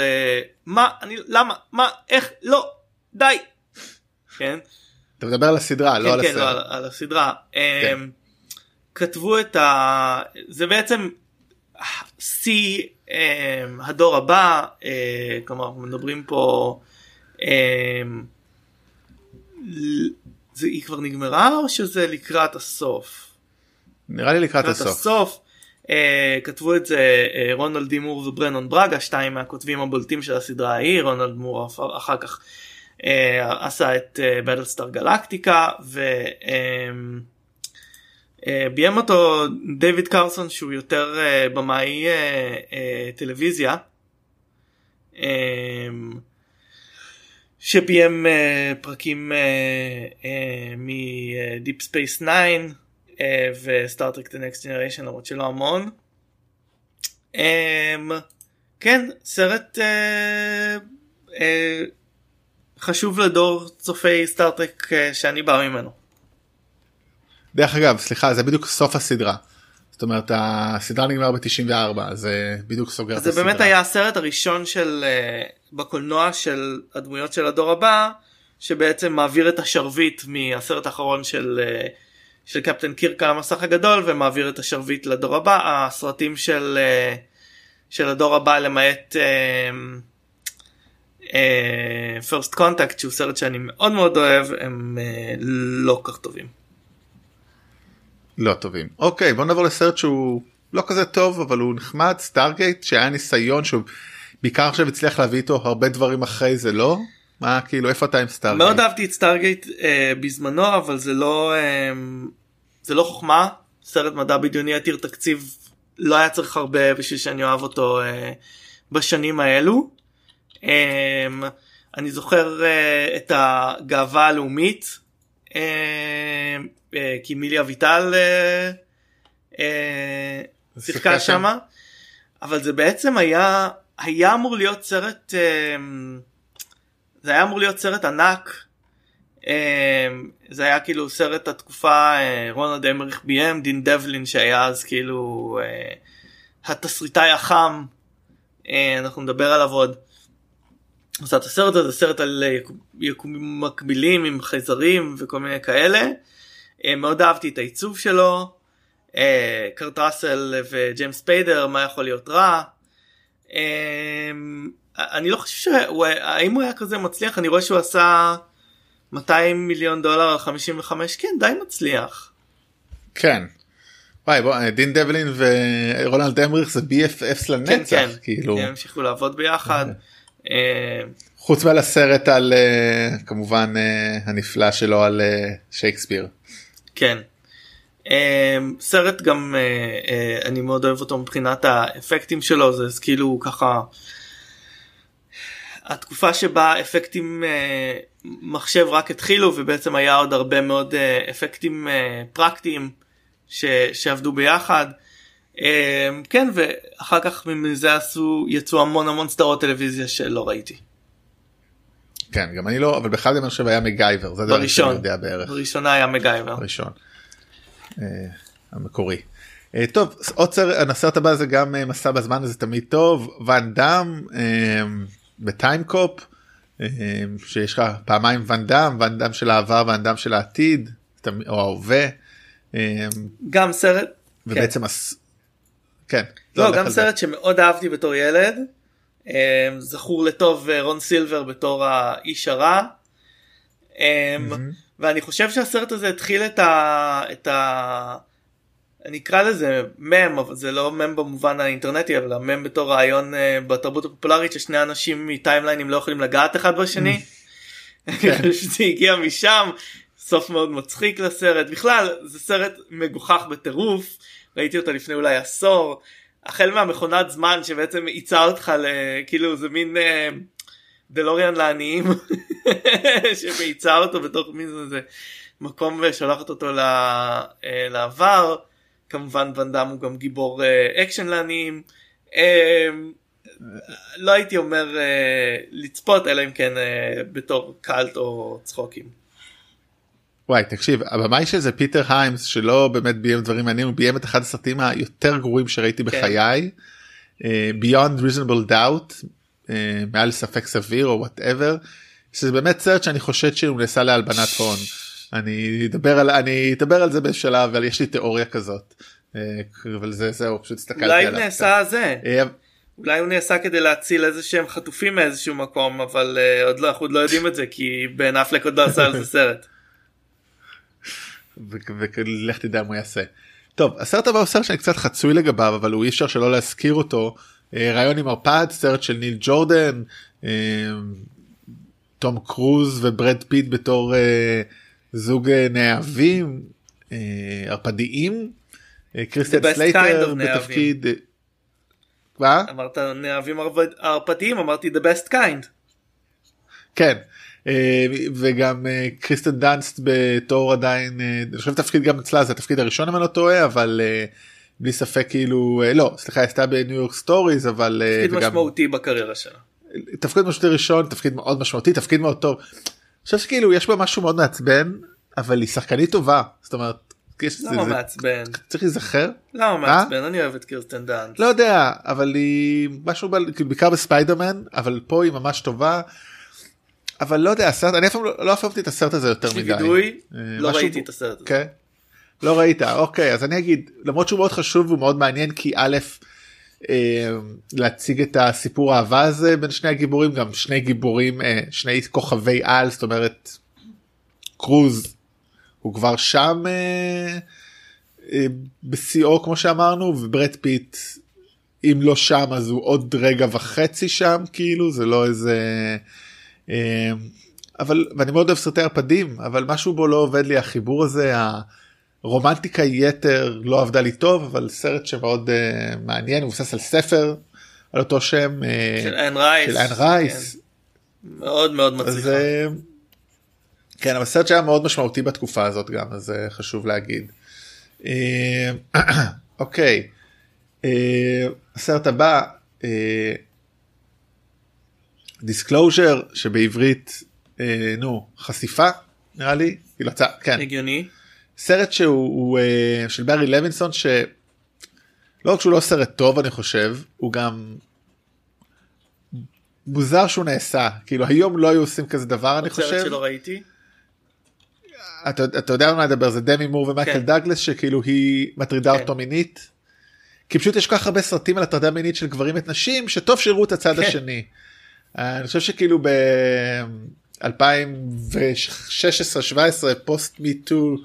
מה אני למה מה איך לא די כן? אתה מדבר על הסדרה כן, לא על כן, הסרט. לא, על, הסדרה. כן. Um, כתבו את ה... זה בעצם שיא um, הדור הבא, uh, כלומר מדברים פה, um, זה, היא כבר נגמרה או שזה לקראת הסוף? נראה לי לקראת, לקראת הסוף. הסוף. Uh, כתבו את זה uh, רונלד דימור וברנון ברגה, שתיים מהכותבים הבולטים של הסדרה ההיא, רונלד מור אחר כך אה, עשה את Battlestar Galactica וביים אותו דיוויד קרסון שהוא יותר אה, במאי אה, טלוויזיה. שביים פרקים מ Deep Space 9 ו Star Trek The Next Generation למרות שלא המון. כן סרט חשוב לדור צופי סטארטרק אה, שאני בא ממנו. דרך אגב סליחה זה בדיוק סוף הסדרה. זאת אומרת הסדרה נגמר ב-94 זה בדיוק סוגר את זה הסדרה. באמת היה הסרט הראשון של אה, בקולנוע של הדמויות של הדור הבא שבעצם מעביר את השרביט מהסרט האחרון של אה, של קפטן קירק על המסך הגדול ומעביר את השרביט לדור הבא הסרטים של אה, של הדור הבא למעט First Contact שהוא סרט שאני מאוד מאוד אוהב הם לא כל כך טובים. לא טובים. אוקיי בוא נעבור לסרט שהוא לא כזה טוב אבל הוא נחמד Stargate שהיה ניסיון שהוא בעיקר עכשיו הצליח להביא איתו הרבה דברים אחרי זה לא? מה כאילו איפה אתה עם Stargate? מאוד אהבתי את Stargate אה, בזמנו אבל זה לא אה, זה לא חוכמה סרט מדע בדיוני עתיר תקציב לא היה צריך הרבה בשביל שאני אוהב אותו אה, בשנים האלו. אה, אני זוכר אה, את הגאווה הלאומית אה, אה, כי מילי אביטל אה, שיחקה שמה. אבל זה בעצם היה היה אמור להיות סרט זה היה אמור להיות סרט ענק. זה היה כאילו סרט התקופה רונלד אמריך ביים דין דבלין שהיה אז כאילו התסריטאי החם. אנחנו נדבר עליו עוד. את הסרט הזה סרט על יקומים מקבילים עם חייזרים וכל מיני כאלה אה, מאוד אהבתי את העיצוב שלו, אה, קרט ראסל וג'יימס ספיידר, מה יכול להיות רע. אה, אני לא חושב שהוא, האם הוא היה כזה מצליח, אני רואה שהוא עשה 200 מיליון דולר על 55, כן די מצליח. כן. וואי בוא דין דבלין ורונלד אמריך זה BFFs לנצח כן, כן. כאילו. הם המשיכו לעבוד ביחד. חוץ מהסרט על כמובן הנפלא שלו על שייקספיר. כן. סרט גם אה, אה, אני מאוד אוהב אותו מבחינת האפקטים שלו זה כאילו ככה התקופה שבה אפקטים אה, מחשב רק התחילו ובעצם היה עוד הרבה מאוד אפקטים פרקטיים ש, שעבדו ביחד. אמ, כן ואחר כך מזה עשו יצאו המון המון סדרות טלוויזיה שלא ראיתי. כן גם אני לא אבל בכלל אני חושב היה מגייבר זה דבר שאני יודע בערך. בראשונה היה מגייבר. ראשון. אה, המקורי. אה, טוב עוד סרט הסרט הבא זה גם אה, מסע בזמן הזה תמיד טוב ואן דאם בטיים קופ שיש לך פעמיים ואן דאם ואן דאם של העבר ואן דאם של העתיד או ההווה. גם סרט. ובעצם כן. כן. לא גם סרט שמאוד אהבתי בתור ילד. אמ, זכור לטוב אה, רון סילבר בתור האיש הרע. אמ, ואני חושב שהסרט הזה התחיל את ה... את ה... אני אקרא לזה מם אבל זה לא מם במובן האינטרנטי אבל המם בתור רעיון uh, בתרבות הפופולרית ששני אנשים מטיימליינים לא יכולים לגעת אחד בשני. זה הגיע משם סוף מאוד מצחיק לסרט בכלל זה סרט מגוחך בטירוף ראיתי אותו לפני אולי עשור החל מהמכונת זמן שבעצם יצא אותך כאילו זה מין אה, דלוריאן לעניים שמאיצה אותו בתוך מין איזה מקום ושולחת אותו אה, לעבר כמובן ואן דאם הוא גם גיבור אה, אקשן לעניים. לא הייתי אומר לצפות אלא אם כן בתור cult או צחוקים. וואי תקשיב הבמאי של זה פיטר היימס שלא באמת ביים דברים מעניינים הוא ביים את אחד הסרטים היותר גרועים שראיתי כן. בחיי uh, Beyond Reasonable Doubt uh, מעל ספק סביר או whatever שזה באמת סרט שאני חושד שהוא נעשה להלבנת הון אני אדבר על אני אדבר על זה בשלב אבל יש לי תיאוריה כזאת uh, אבל זה זהו פשוט הסתכלתי עליו. אולי נעשה זה. Uh, אולי הוא נעשה כדי להציל איזה שהם חטופים מאיזשהו מקום אבל עוד לא אנחנו עוד לא יודעים את זה כי בן אפלק עוד לא עשה על זה סרט. ולך תדע מה יעשה. טוב הסרט הבא הוא סרט שאני קצת חצוי לגביו אבל הוא אי אפשר שלא להזכיר אותו אה, רעיון עם ערפד סרט של ניל ג'ורדן אה, תום קרוז וברד פיט בתור אה, זוג נאהבים ערפדיים כריסטיאן סלייטר בתפקיד. מה? אמרת נאהבים ערפדיים אמרתי the best kind. כן אה, וגם אה, קירסטן דאנסט בתור עדיין אה, אני חושב תפקיד גם אצלה זה התפקיד הראשון אם אני לא טועה אבל בלי ספק כאילו לא סליחה עשתה ב New York Stories אבל תפקיד וגם, משמעותי בקריירה שלה. תפקיד משמעותי ראשון תפקיד מאוד משמעותי תפקיד מאוד טוב. אני חושב שכאילו יש בה משהו מאוד מעצבן אבל היא שחקנית טובה זאת אומרת יש- למה זה- מעצבן? צריך להיזכר למה מה? מעצבן? אני אוהב את קירסטן דאנס. לא יודע אבל היא משהו כאילו, בעיקר בספיידרמן אבל פה היא ממש טובה. אבל לא יודע הסרט אני אף פעם לא לא אהבתי את הסרט הזה יותר יש לי מדי. וידוי, אה, לא ראיתי את הסרט הזה. כן. לא ראית אוקיי אז אני אגיד למרות שהוא מאוד חשוב והוא מאוד מעניין כי א' אה, להציג את הסיפור האהבה הזה בין שני הגיבורים גם שני גיבורים אה, שני כוכבי על זאת אומרת קרוז הוא כבר שם בשיאו כמו שאמרנו וברד פיט אם לא שם אז הוא עוד רגע וחצי שם כאילו זה לא איזה אבל ואני מאוד אוהב סרטי ערפדים אבל משהו בו לא עובד לי החיבור הזה הרומנטיקה יתר לא עבדה לי טוב אבל סרט שמאוד uh, מעניין מבוסס על ספר על אותו שם אה, של אן רייס. של אן רייס. כן. מאוד מאוד אז מצליחה. אה, כן אבל סרט שהיה מאוד משמעותי בתקופה הזאת גם אז זה חשוב להגיד. אוקיי אה, הסרט הבא Disclosure שבעברית אה, נו חשיפה נראה לי כאילו כן הגיוני. סרט שהוא הוא, אה, של ברי לוינסון שלא רק שהוא לא סרט טוב אני חושב הוא גם מוזר שהוא נעשה כאילו היום לא היו עושים כזה דבר אני סרט חושב שלא ראיתי. אתה, אתה יודע על מה לדבר זה דמי מור ומייקל כן. דאגלס שכאילו היא מטרידה כן. אותו מינית. כי פשוט יש כל כך הרבה סרטים על הטרדה מינית של גברים את נשים שטוב שיראו את הצד כן. השני. אה, אני חושב שכאילו ב 2016-17 פוסט מיטו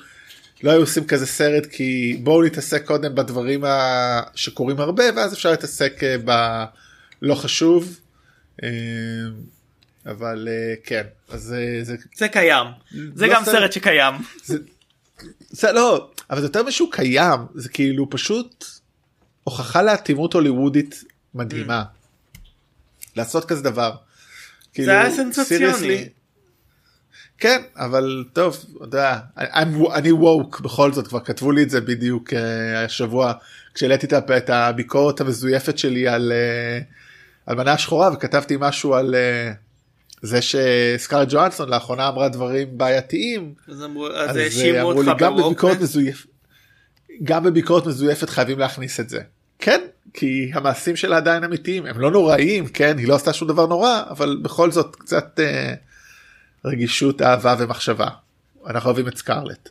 לא היו עושים כזה סרט כי בואו נתעסק קודם בדברים ה... שקורים הרבה ואז אפשר להתעסק אה, בלא חשוב. אה, אבל כן אז זה זה קיים. זה לא גם סרט- סרט שקיים. זה לא אבל זה יותר משהו קיים זה כאילו פשוט הוכחה לאטימות הוליוודית מדהימה. לעשות כזה דבר. כאילו, היה סנסציוני. כן אבל טוב אתה יודע I'm- אני ווק בכל זאת כבר כתבו לי את זה בדיוק אה, השבוע כשהעליתי את הביקורת המזויפת שלי על אה, על מנה השחורה וכתבתי משהו על אה, זה שסקארט ג'ואנסון לאחרונה אמרה דברים בעייתיים אז אמרו- אז אז אמרו לי גם בביקורת. מזויפת גם בביקורת מזויפת חייבים להכניס את זה. כן כי המעשים שלה עדיין אמיתיים הם לא נוראים כן היא לא עשתה שום דבר נורא אבל בכל זאת קצת אה, רגישות אהבה ומחשבה. אנחנו אוהבים את סקארלט.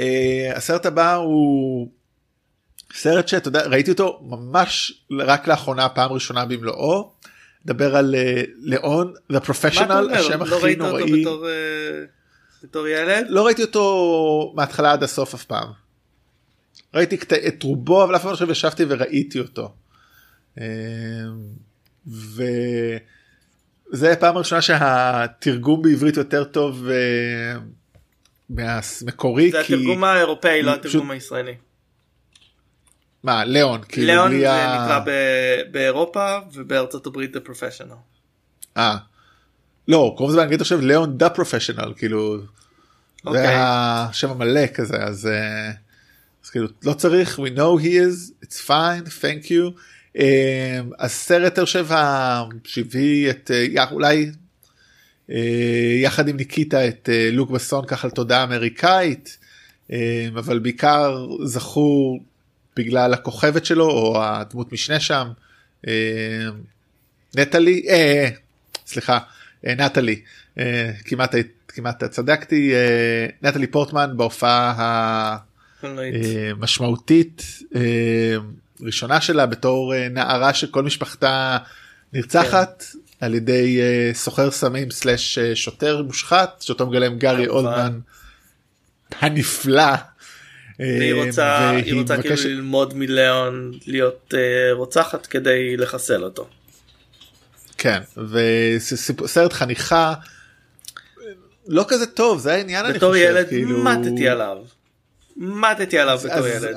אה, הסרט הבא הוא סרט שאתה יודע ראיתי אותו ממש רק לאחרונה פעם ראשונה במלואו. דבר על אה, ליאון the מה אתה professional אומר? השם לא הכי ראית אותו נוראי. בתור, אה, בתור ילד? לא ראיתי אותו מההתחלה עד הסוף אף פעם. ראיתי קט- את רובו אבל אף פעם לא חושב ישבתי וראיתי אותו. אמ, וזה הפעם הראשונה שהתרגום בעברית יותר טוב אה, מהמקורי זה כי התרגום האירופאי לא פשוט- התרגום הישראלי. מה ליאון כאילו ליאון זה ה- נקרא ב- באירופה ובארצות הברית The Professional. אה. לא קוראים לזה באנגלית עכשיו ליאון דה פרופשיונל כאילו. זה אוקיי. השם המלא כזה אז, אה, אז כאילו לא צריך we know he is it's fine thank you. אה, הסרט אני חושב ה- שהביא את יא- אולי אה, יחד עם ניקיטה את אה, לוק בסון ככה לתודעה אמריקאית. אה, אבל בעיקר זכור בגלל הכוכבת שלו או הדמות משנה שם. אה, נטלי אה, סליחה נטלי. כמעט כמעט צדקתי נטלי פורטמן בהופעה קולנועית. המשמעותית אה, ראשונה שלה בתור אה, נערה שכל משפחתה נרצחת על ידי אה, סוחר סמים סלאש אה, שוטר מושחת שאותו מגלם גארי. אולדמן הנפלא. אה, והיא רוצה, היא רוצה כאילו מבקשת- ללמוד מליאון להיות אה, רוצחת כדי לחסל אותו. כן וסרט חניכה לא כזה טוב זה העניין אני בתור חושב ילד כאילו מתתי עליו. מתתי עליו בתור ילד.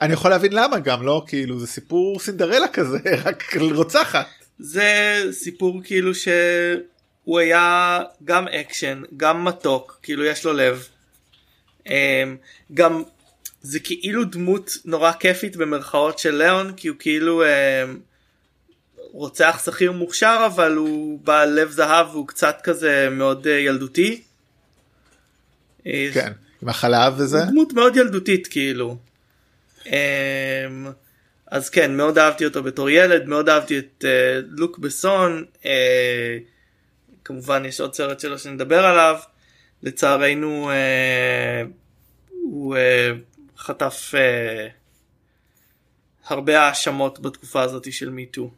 אני יכול להבין למה גם לא כאילו זה סיפור סינדרלה כזה רק רוצחת. זה סיפור כאילו שהוא היה גם אקשן גם מתוק כאילו יש לו לב. אמ, גם זה כאילו דמות נורא כיפית במרכאות של ליאון כי הוא כאילו אמ, רוצח שכיר מוכשר אבל הוא בעל לב זהב והוא קצת כזה מאוד אה, ילדותי. אה, כן. עם החלב וזה. דמות מאוד ילדותית כאילו. אמ, אז כן מאוד אהבתי אותו בתור ילד מאוד אהבתי את אה, לוק בסון אה, כמובן יש עוד סרט שלו שנדבר עליו לצערנו אה, הוא אה, חטף אה, הרבה האשמות בתקופה הזאת של מיטו.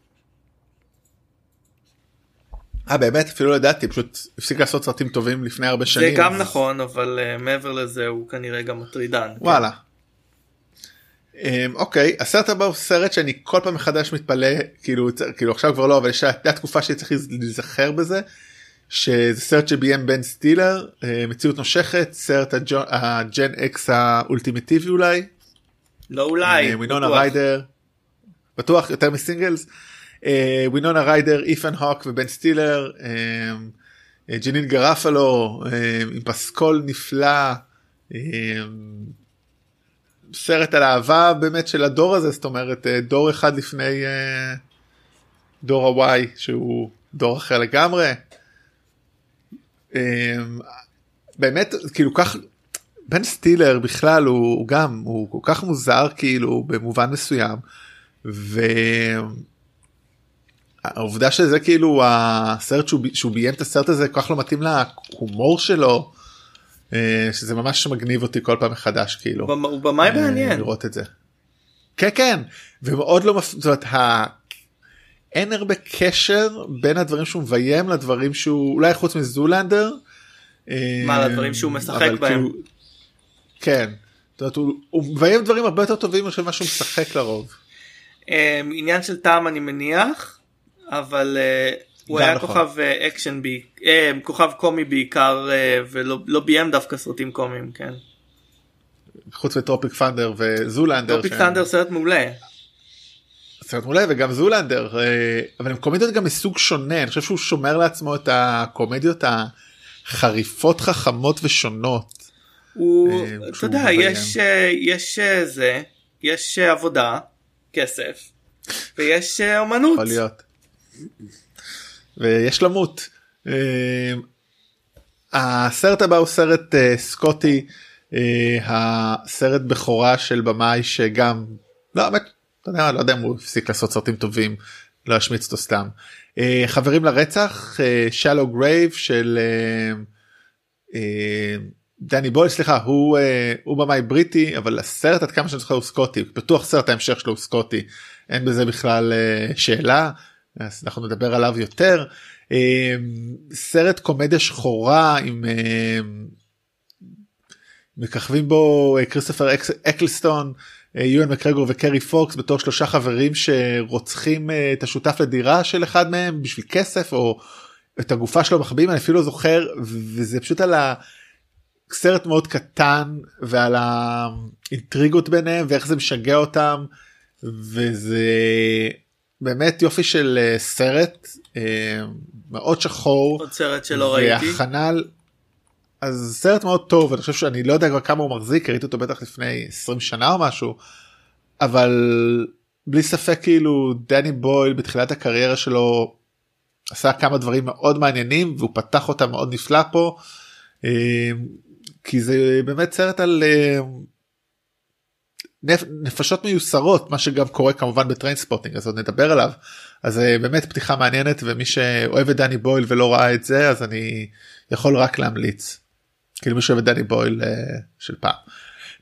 אה באמת אפילו לא ידעתי פשוט הפסיק לעשות סרטים טובים לפני הרבה זה שנים. גם אז- נכון אבל אה, מעבר לזה הוא כנראה גם מטרידן. כן. וואלה. אמ, אוקיי הסרט הבא הוא סרט שאני כל פעם מחדש מתפלא כאילו כאילו עכשיו כבר לא אבל יש הייתה תקופה שאני צריך להיזכר בזה. שזה סרט שביים בן סטילר אה, מציאות נושכת סרט ה Gen X האולטימטיבי אולי. לא אולי. אה, וינונה בטוח. ריידר. בטוח יותר מ Singles. אה, וינונה ריידר איתן הוק ובן סטילר. אה, אה, ג'נין גרופלו אה, עם פסקול נפלא. סרט על אהבה באמת של הדור הזה זאת אומרת דור אחד לפני דור הוואי שהוא דור אחר לגמרי. באמת כאילו כך בן סטילר בכלל הוא, הוא גם הוא כל כך מוזר כאילו במובן מסוים והעובדה שזה כאילו הסרט שהוא, שהוא ביים את הסרט הזה כל כך לא מתאים להומור שלו אה, שזה ממש מגניב אותי כל פעם מחדש כאילו. הוא במ- הוא במאי אה, מעניין. לראות את זה. כן כן ומאוד לא מפ... זאת אומרת, ה... אין הרבה קשר בין הדברים שהוא מביים לדברים שהוא אולי חוץ מזולנדר. מה, אה, לדברים שהוא משחק בהם? כאילו- כן. זאת אומרת, הוא, הוא מביים דברים הרבה יותר טובים מאשר מה שהוא משחק לרוב. עניין של טעם אני מניח אבל אה, הוא היה נכון. כוכב אה, אקשן בי אה, כוכב קומי בעיקר אה, ולא לא ביים דווקא סרטים קומיים כן. חוץ מ Tropic Thunder ו Zoolander. Tropic שהם- Thunder סרט מעולה. סרט מעולה וגם Zoolander אה, אבל הם קומדיות גם מסוג שונה אני חושב שהוא שומר לעצמו את הקומדיות החריפות חכמות ושונות. הוא אה, אתה יודע מביים. יש אה, יש אה, זה יש אה, עבודה כסף ויש אה, אומנות. יכול להיות. ויש למות. אה, הסרט הבא הוא סרט אה, סקוטי אה, הסרט בכורה של במאי שגם לא אתה יודע, לא יודע אם הוא הפסיק לעשות סרטים טובים לא אשמיץ אותו סתם. אה, חברים לרצח Shallow Grave של דני בויל סליחה הוא הוא במאי בריטי אבל הסרט עד כמה שאני זוכר הוא סקוטי בטוח סרט ההמשך שלו הוא סקוטי אין בזה בכלל שאלה אז אנחנו נדבר עליו יותר. אה, סרט קומדיה שחורה עם אה, מככבים בו כריסטופר אקלסטון יואן מקרגור וקרי פוקס בתור שלושה חברים שרוצחים אה, את השותף לדירה של אחד מהם בשביל כסף או את הגופה שלו מחביאים אני אפילו לא זוכר וזה פשוט על ה... סרט מאוד קטן ועל האינטריגות ביניהם ואיך זה משגע אותם וזה באמת יופי של אה, סרט אה, מאוד שחור עוד סרט שלא ראיתי. והכנה על- אז סרט מאוד טוב אני חושב שאני לא יודע כבר כמה הוא מחזיק ראיתי אותו בטח לפני 20 שנה או משהו אבל בלי ספק כאילו דני בויל בתחילת הקריירה שלו עשה כמה דברים מאוד מעניינים והוא פתח אותם מאוד נפלא פה אה, כי זה באמת סרט על נפ, נפשות מיוסרות מה שגם קורה כמובן ב Trainspotting אז עוד נדבר עליו אז זה באמת פתיחה מעניינת ומי שאוהב את דני בויל ולא ראה את זה אז אני יכול רק להמליץ. כאילו מי שאוהב את דני בויל אה, של פעם.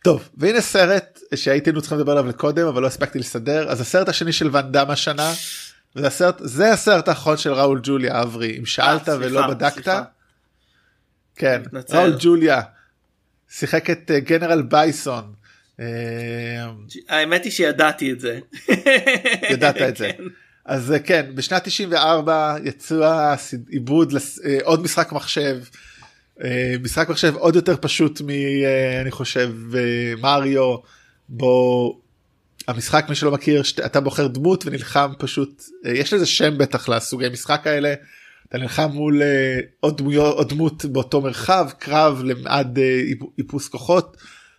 טוב והנה סרט שהיינו צריכים לדבר עליו לקודם אבל לא הספקתי לסדר אז הסרט השני של ואן השנה. זה הסרט זה הסרט האחרון של ראול ג'וליה אברי אם שאלת אה, ולא סליחה, בדקת. סליחה. כן מתנצל. ראול ג'וליה שיחק את אה, גנרל בייסון. אה, האמת היא שידעתי את זה. ידעת את זה. כן. אז אה, כן בשנת 94 יצא הסד- עיבוד אה, עוד משחק מחשב. משחק מחשב עוד יותר פשוט מ... אני חושב מריו בו המשחק מי שלא מכיר אתה בוחר דמות ונלחם פשוט יש לזה שם בטח לסוגי משחק האלה. אתה נלחם מול עוד דמויות עוד דמות באותו מרחב קרב למעד איפ- איפוס כוחות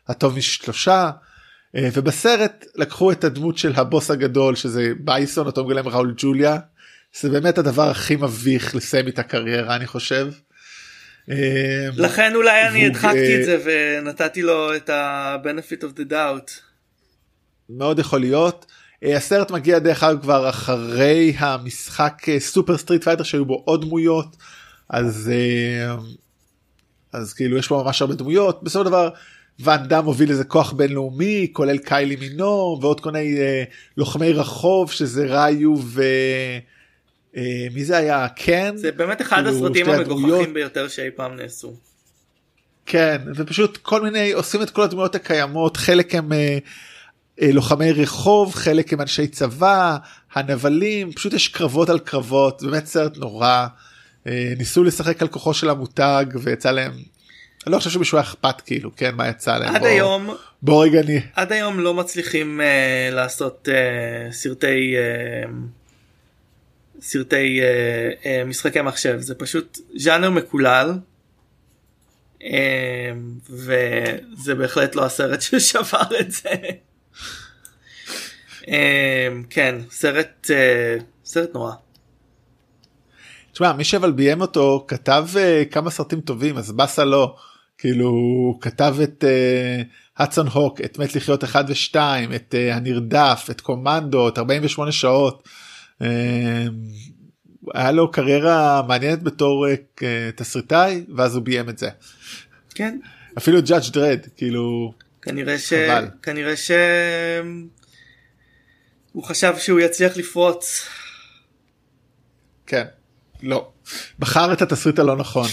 הטוב משלושה. אה, ובסרט לקחו את הדמות של הבוס הגדול שזה בייסון אותו מגלם ראול ג'וליה. זה באמת הדבר הכי מביך לסיים את הקריירה אני חושב. אה, לכן אולי אני הדחקתי אה, את זה ונתתי לו את ה-benefit of the doubt. מאוד יכול להיות. אה, הסרט מגיע דרך אגב כבר אחרי המשחק אה, Super Street Fighter שהיו בו עוד דמויות אז אה, אז כאילו יש פה ממש הרבה דמויות בסופו של דבר ואן דאם הוביל איזה כוח בינלאומי כולל קיילי מינוג ועוד כל מיני אה, לוחמי רחוב שזה ריו ו... אה, מי זה היה קן זה באמת אחד כאילו, הסרטים המגוחכים. ביותר שאי פעם נעשו. כן ופשוט כל מיני עושים את כל הדמויות הקיימות חלק הם אה, אה, לוחמי רחוב חלק הם אנשי צבא הנבלים פשוט יש קרבות על קרבות באמת סרט נורא אה, ניסו לשחק על כוחו של המותג ויצא להם. אני לא חושב שמישהו היה אכפת כאילו כן מה יצא להם עד בוא- היום בוא רגע אני עד היום לא מצליחים uh, לעשות uh, סרטי uh, סרטי uh, uh, משחקי מחשב זה פשוט ז'אנר מקולל uh, וזה בהחלט לא הסרט ששבר את זה. uh, כן סרט uh, סרט נורא. תשמע מי שאבל ביים אותו כתב uh, כמה סרטים טובים אז באסה לא כאילו הוא כתב את האדסון הוק את מת לחיות 1 ו2 את uh, הנרדף את קומנדו את 48 שעות. Uh, היה לו קריירה מעניינת בתור uh, תסריטאי ואז הוא ביים את זה כן אפילו judge דרד כאילו כנראה ש... חבל. כנראה ש... הוא חשב שהוא יצליח לפרוץ. כן לא בחר את התסריט הלא נכון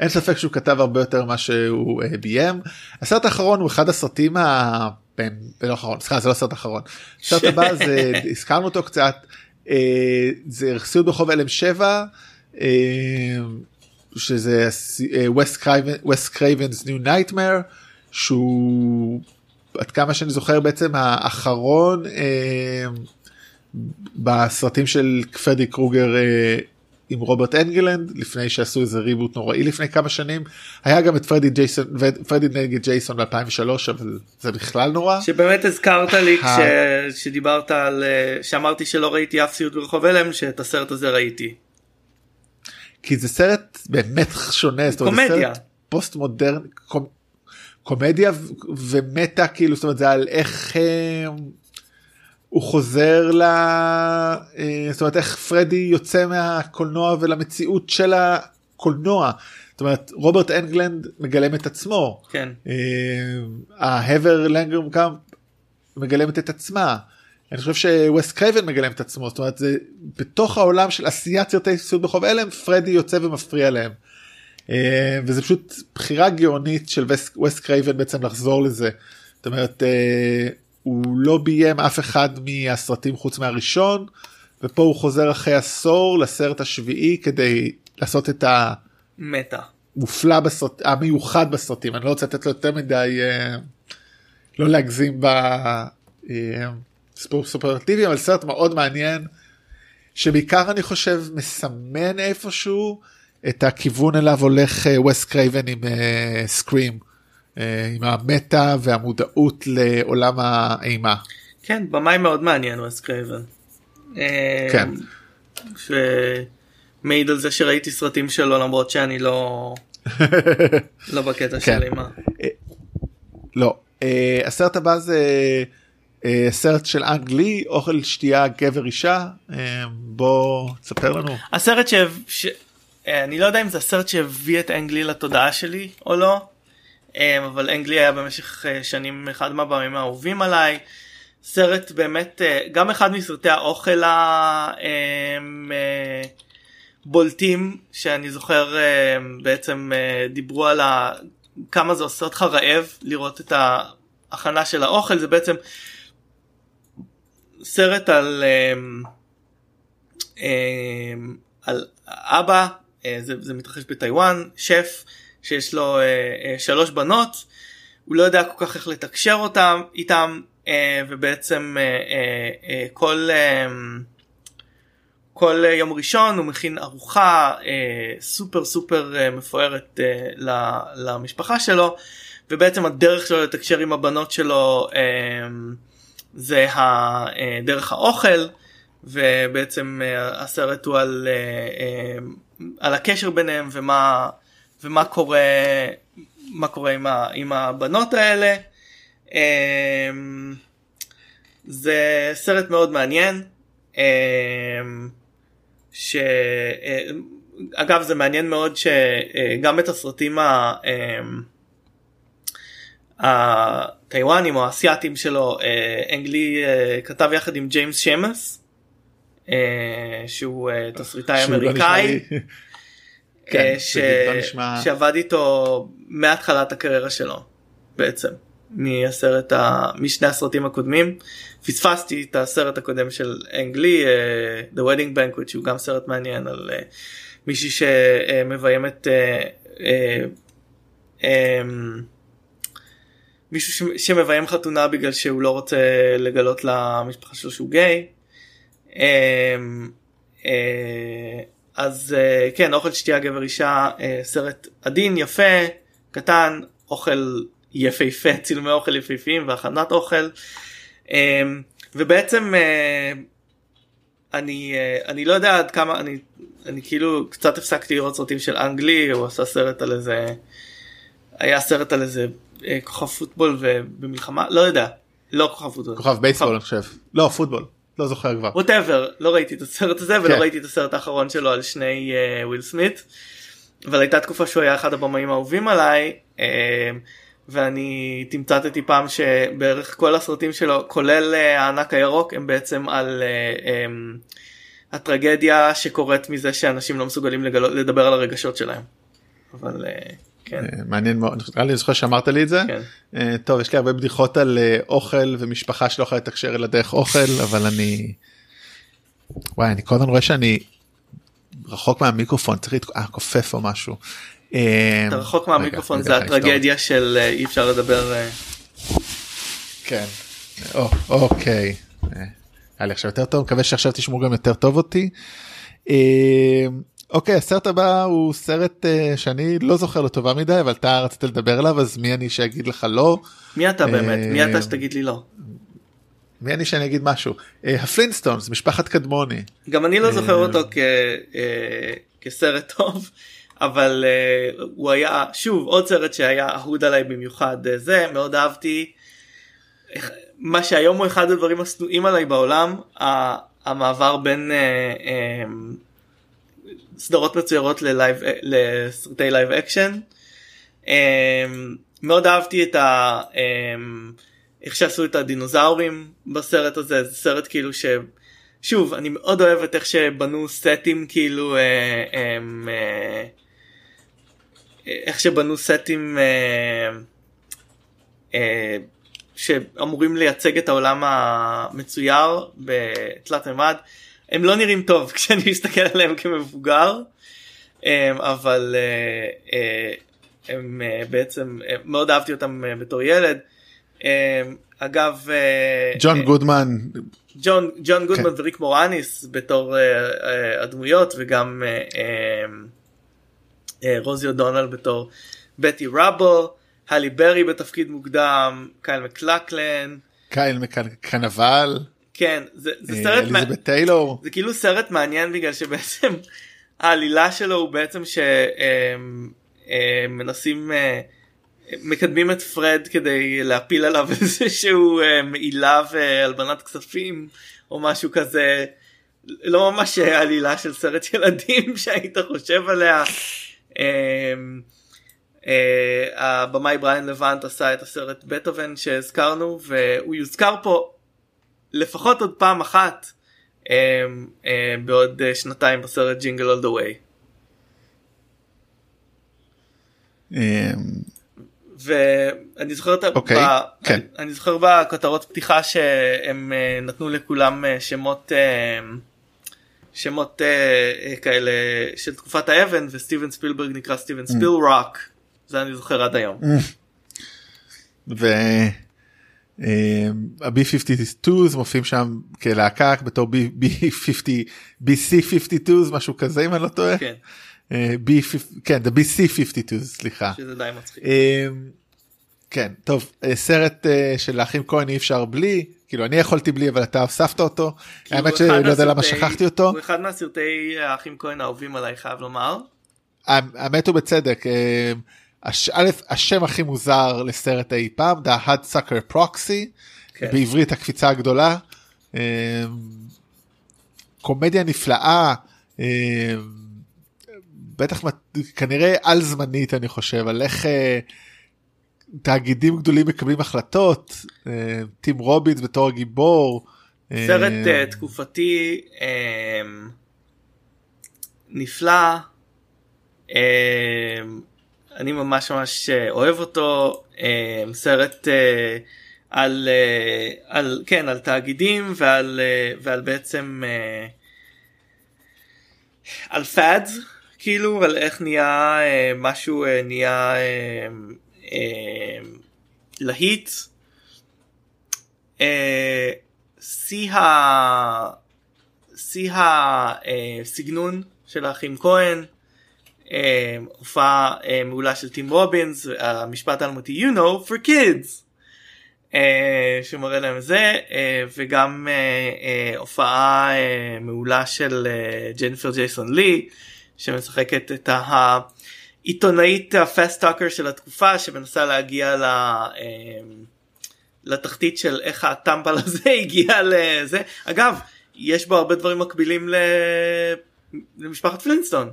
אין ספק שהוא כתב הרבה יותר ממה שהוא אה, ביים הסרט האחרון הוא אחד הסרטים ה... בין, לא אחרון סליחה זה לא הסרט האחרון. הסרט הבא זה הזכרנו אותו קצת אה, זה סיוט ברחוב אלם 7 אה, שזה Wes Craven's New Nightmare שהוא עד כמה שאני זוכר בעצם האחרון בסרטים של פרדי קרוגר עם רוברט אנגלנד לפני שעשו איזה reboot נוראי לפני כמה שנים היה גם את פרדי ג'ייסון פרדי נגד ג'ייסון ב2003 אבל זה בכלל נורא שבאמת הזכרת לי כש... שדיברת על אה, שאמרתי שלא ראיתי אף סיוט ברחוב הלם שאת הסרט הזה ראיתי. כי זה סרט באמת שונה זאת אומרת, קומדיה. פוסט מודרני קומ... קומדיה ומטה כאילו זאת אומרת זה על איך אה, הוא חוזר ל... אה, זאת אומרת איך פרדי יוצא מהקולנוע ולמציאות של הקולנוע. זאת אומרת רוברט אנגלנד מגלם את עצמו. כן. אה, הת'ר לנגנקאמפ מגלמת את עצמה. אני חושב שווס קרייבן מגלם את עצמו זאת אומרת זה בתוך העולם של עשיית סרטי סיוט ברחוב אלם פרדי יוצא ומפריע להם. אה, וזה פשוט בחירה גאונית של וס- ווס קרייבן בעצם לחזור לזה. זאת אומרת הוא לא ביים אף אחד מהסרטים חוץ מהראשון ופה הוא חוזר אחרי עשור לסרט השביעי כדי לעשות את ה... meta. מופלא בסרט המיוחד בסרטים אני לא רוצה לתת לו יותר מדי אה, לא להגזים בסופרלטיבים אבל סרט מאוד מעניין שבעיקר אני חושב מסמן איפשהו את הכיוון אליו הולך ווס קרייבן עם Scream עם ה meta והמודעות לעולם האימה. כן במאי מאוד מעניין וס קרייבן. אה, כן. שמעיד על זה שראיתי סרטים שלו למרות שאני לא לא בקטע כן. של אימה. לא אה, הסרט הבא זה אה, סרט של אנג לי אוכל שתייה גבר אישה אה, בוא תספר לנו הסרט ש... ש... אה, אני לא יודע אם זה הסרט שהביא את אנגלי לתודעה שלי או לא אה, אבל אנגלי היה במשך אה, שנים אחד מהבמים האהובים עליי. סרט באמת אה, גם אחד מסרטי האוכל הבולטים שאני זוכר אה, בעצם אה, דיברו על. כמה זה עושה אותך רעב לראות את ההכנה של האוכל זה בעצם סרט על אה, אה, על אבא אה, זה, זה מתרחש בטיוואן שף שיש לו אה, אה, שלוש בנות הוא לא יודע כל כך איך לתקשר אותם איתם אה, ובעצם כל כל יום ראשון הוא מכין ארוחה סופר סופר מפוארת למשפחה שלו ובעצם הדרך שלו לתקשר עם הבנות שלו זה דרך האוכל ובעצם הסרט הוא על, על הקשר ביניהם ומה ומה קורה מה קורה עם, ה, עם הבנות האלה. אמ, זה סרט מאוד מעניין. אמ, ש... אה, אגב זה מעניין מאוד שגם את הסרטים ה... אמ, הטיוואנים או האסייתים שלו אה, אנגלי אה, כתב יחד עם ג'יימס שמאס שהוא תסריטאי לא אמריקאי. כן, אה, ש... לא נשמע- שעבד איתו מהתחלת הקריירה שלו בעצם מהסרט ה... משני הסרטים הקודמים פספסתי את הסרט הקודם של אנגלי uh, The Wedding Banquet שהוא גם סרט מעניין על uh, מישהי שמביימת uh, um, מישהו ש... שמביים חתונה בגלל שהוא לא רוצה לגלות למשפחה שלו שהוא גיי. Um, uh, אז אה, כן אוכל שתייה גבר אישה אה, סרט עדין יפה קטן אוכל יפהפה צילומי אוכל יפהפיים והכנת אוכל. אה, ובעצם אני אני לא יודע עד כמה אני אני כאילו קצת הפסקתי לראות סרטים של אנגלי הוא עשה סרט על איזה היה סרט על איזה כוכב פוטבול ובמלחמה לא יודע. לא כוכב פוטבול. כוכב בייסבול אני חושב. לא פוטבול לא זוכר כבר whatever לא ראיתי את הסרט הזה ולא כן. ראיתי את הסרט האחרון שלו על שני אה, וויל סמית. אבל הייתה תקופה שהוא היה אחד הבמאים האהובים עליי אה, ואני תמצתתי פעם שבערך כל הסרטים שלו כולל אה, הענק הירוק הם בעצם על אה, אמ, הטרגדיה שקורית מזה שאנשים לא מסוגלים לגלות, לדבר על הרגשות שלהם. אבל אה, כן. אה, מעניין מאוד נראה לי זוכר שאמרת לי את זה כן. אה, טוב יש לי הרבה בדיחות על אה, אוכל ומשפחה שלא יכולה לתקשר אלא דרך אוכל אבל אני וואי אני כל הזמן רואה שאני רחוק מהמיקרופון צריך להתכ- אה, כופף או משהו. אתה רחוק מהמיקרופון זה. הטרגדיה של אי אפשר לדבר. כן. או, אוקיי. היה לי עכשיו יותר טוב מקווה שעכשיו תשמעו גם יותר טוב אותי. אוקיי הסרט הבא הוא סרט אה, שאני לא זוכר לו טובה מדי אבל אתה רצית לדבר עליו אז מי אני שאגיד לך לא מי אתה באמת? מי אתה שתגיד לי לא? מי אני שאני אגיד משהו אה, ה Flintstones משפחת קדמוני גם אני לא זוכר אותו כ, אה, כסרט טוב אבל אה, הוא היה שוב עוד סרט שהיה אהוב עליי במיוחד אה, זה מאוד אהבתי. מה שהיום הוא אחד הדברים השנואים עליי בעולם המעבר בין אה, אה, סדרות מצוירות ל live לסרטי live action. אה, מאוד אהבתי את ה... אה, איך שעשו את הדינוזאורים בסרט הזה זה סרט כאילו ש... שוב אני מאוד אוהב את איך שבנו סטים כאילו אה, אה, אה, איך שבנו סטים אה, אה, שאמורים לייצג את העולם המצויר בתלת מימד הם לא נראים טוב כשאני מסתכל עליהם כמבוגר אה, אבל אה, אה, הם בעצם מאוד אהבתי אותם בתור ילד. אגב ג'ון גודמן ג'ון ג'ון גודמן כן. וריק מורניס בתור הדמויות וגם רוזי אודונל בתור בטי רבו, הלי ברי בתפקיד מוקדם, קייל מקלקלן, קייל מקנבל כן זה, זה אה, סרט אליזבת טיילור זה כאילו סרט מעניין בגלל שבעצם העלילה שלו הוא בעצם שמנסים מקדמים את פרד כדי להפיל עליו איזשהו אה, מעילה והלבנת כספים או משהו כזה לא ממש עלילה של סרט ילדים שהיית חושב עליה. אה, אה, הבמאי בריין לבנט עשה את הסרט בטהובן שהזכרנו והוא יוזכר פה לפחות עוד פעם אחת אה, אה, בעוד אה, שנתיים בסרט ג'ינגל אול דה ווי. אה, ואני זוכר את ה... אוקיי, ב... כן. אני, זוכר בכותרות פתיחה שהם אה, נתנו לכולם אה, שמות שמות כאלה של תקופת האבן וסטיבן ספילברג נקרא סטיבן ספיל רוק זה אני זוכר עד היום. וה-B52 מופיעים שם כלהקה בתור B50 BC52 משהו כזה אם אני לא טועה. כן, אה, B50 כן the BC52 סליחה. שזה די מצחיק. אה, כן טוב אה, סרט של האחים כהן אי אפשר בלי כאילו אני יכולתי בלי אבל אתה הוספת אותו. כי האמת אחד שלא יודע למה שכחתי אותו. הוא אחד מהסרטי האחים כהן האהובים עליי חייב לומר. האמת הוא בצדק. אה, הש, א', השם הכי מוזר לסרט אי פעם, The Hudsucker Proxy, כן. בעברית הקפיצה הגדולה. אה, קומדיה נפלאה, אה, בטח כנראה על זמנית אני חושב, על איך תאגידים גדולים מקבלים החלטות, טים רובינס בתור הגיבור. סרט תקופתי נפלא. אני ממש ממש אה, אוהב אותו אה, סרט אה, על על כן על תאגידים ועל ועל בעצם על פאדס כאילו על איך נהיה משהו נהיה להיט. שיא הסגנון של האחים כהן הופעה אה, מעולה של טים רובינס, המשפט האלמותי you know for kids, אה, שמראה להם זה, וגם הופעה מעולה של ג'ניפר ג'ייסון לי, שמשחקת את העיתונאית הפסט טאקר של התקופה, שמנסה להגיע ל... לתחתית של איך הטמבל הזה הגיע לזה. אגב, יש בו הרבה דברים מקבילים למשפחת פלינסטון.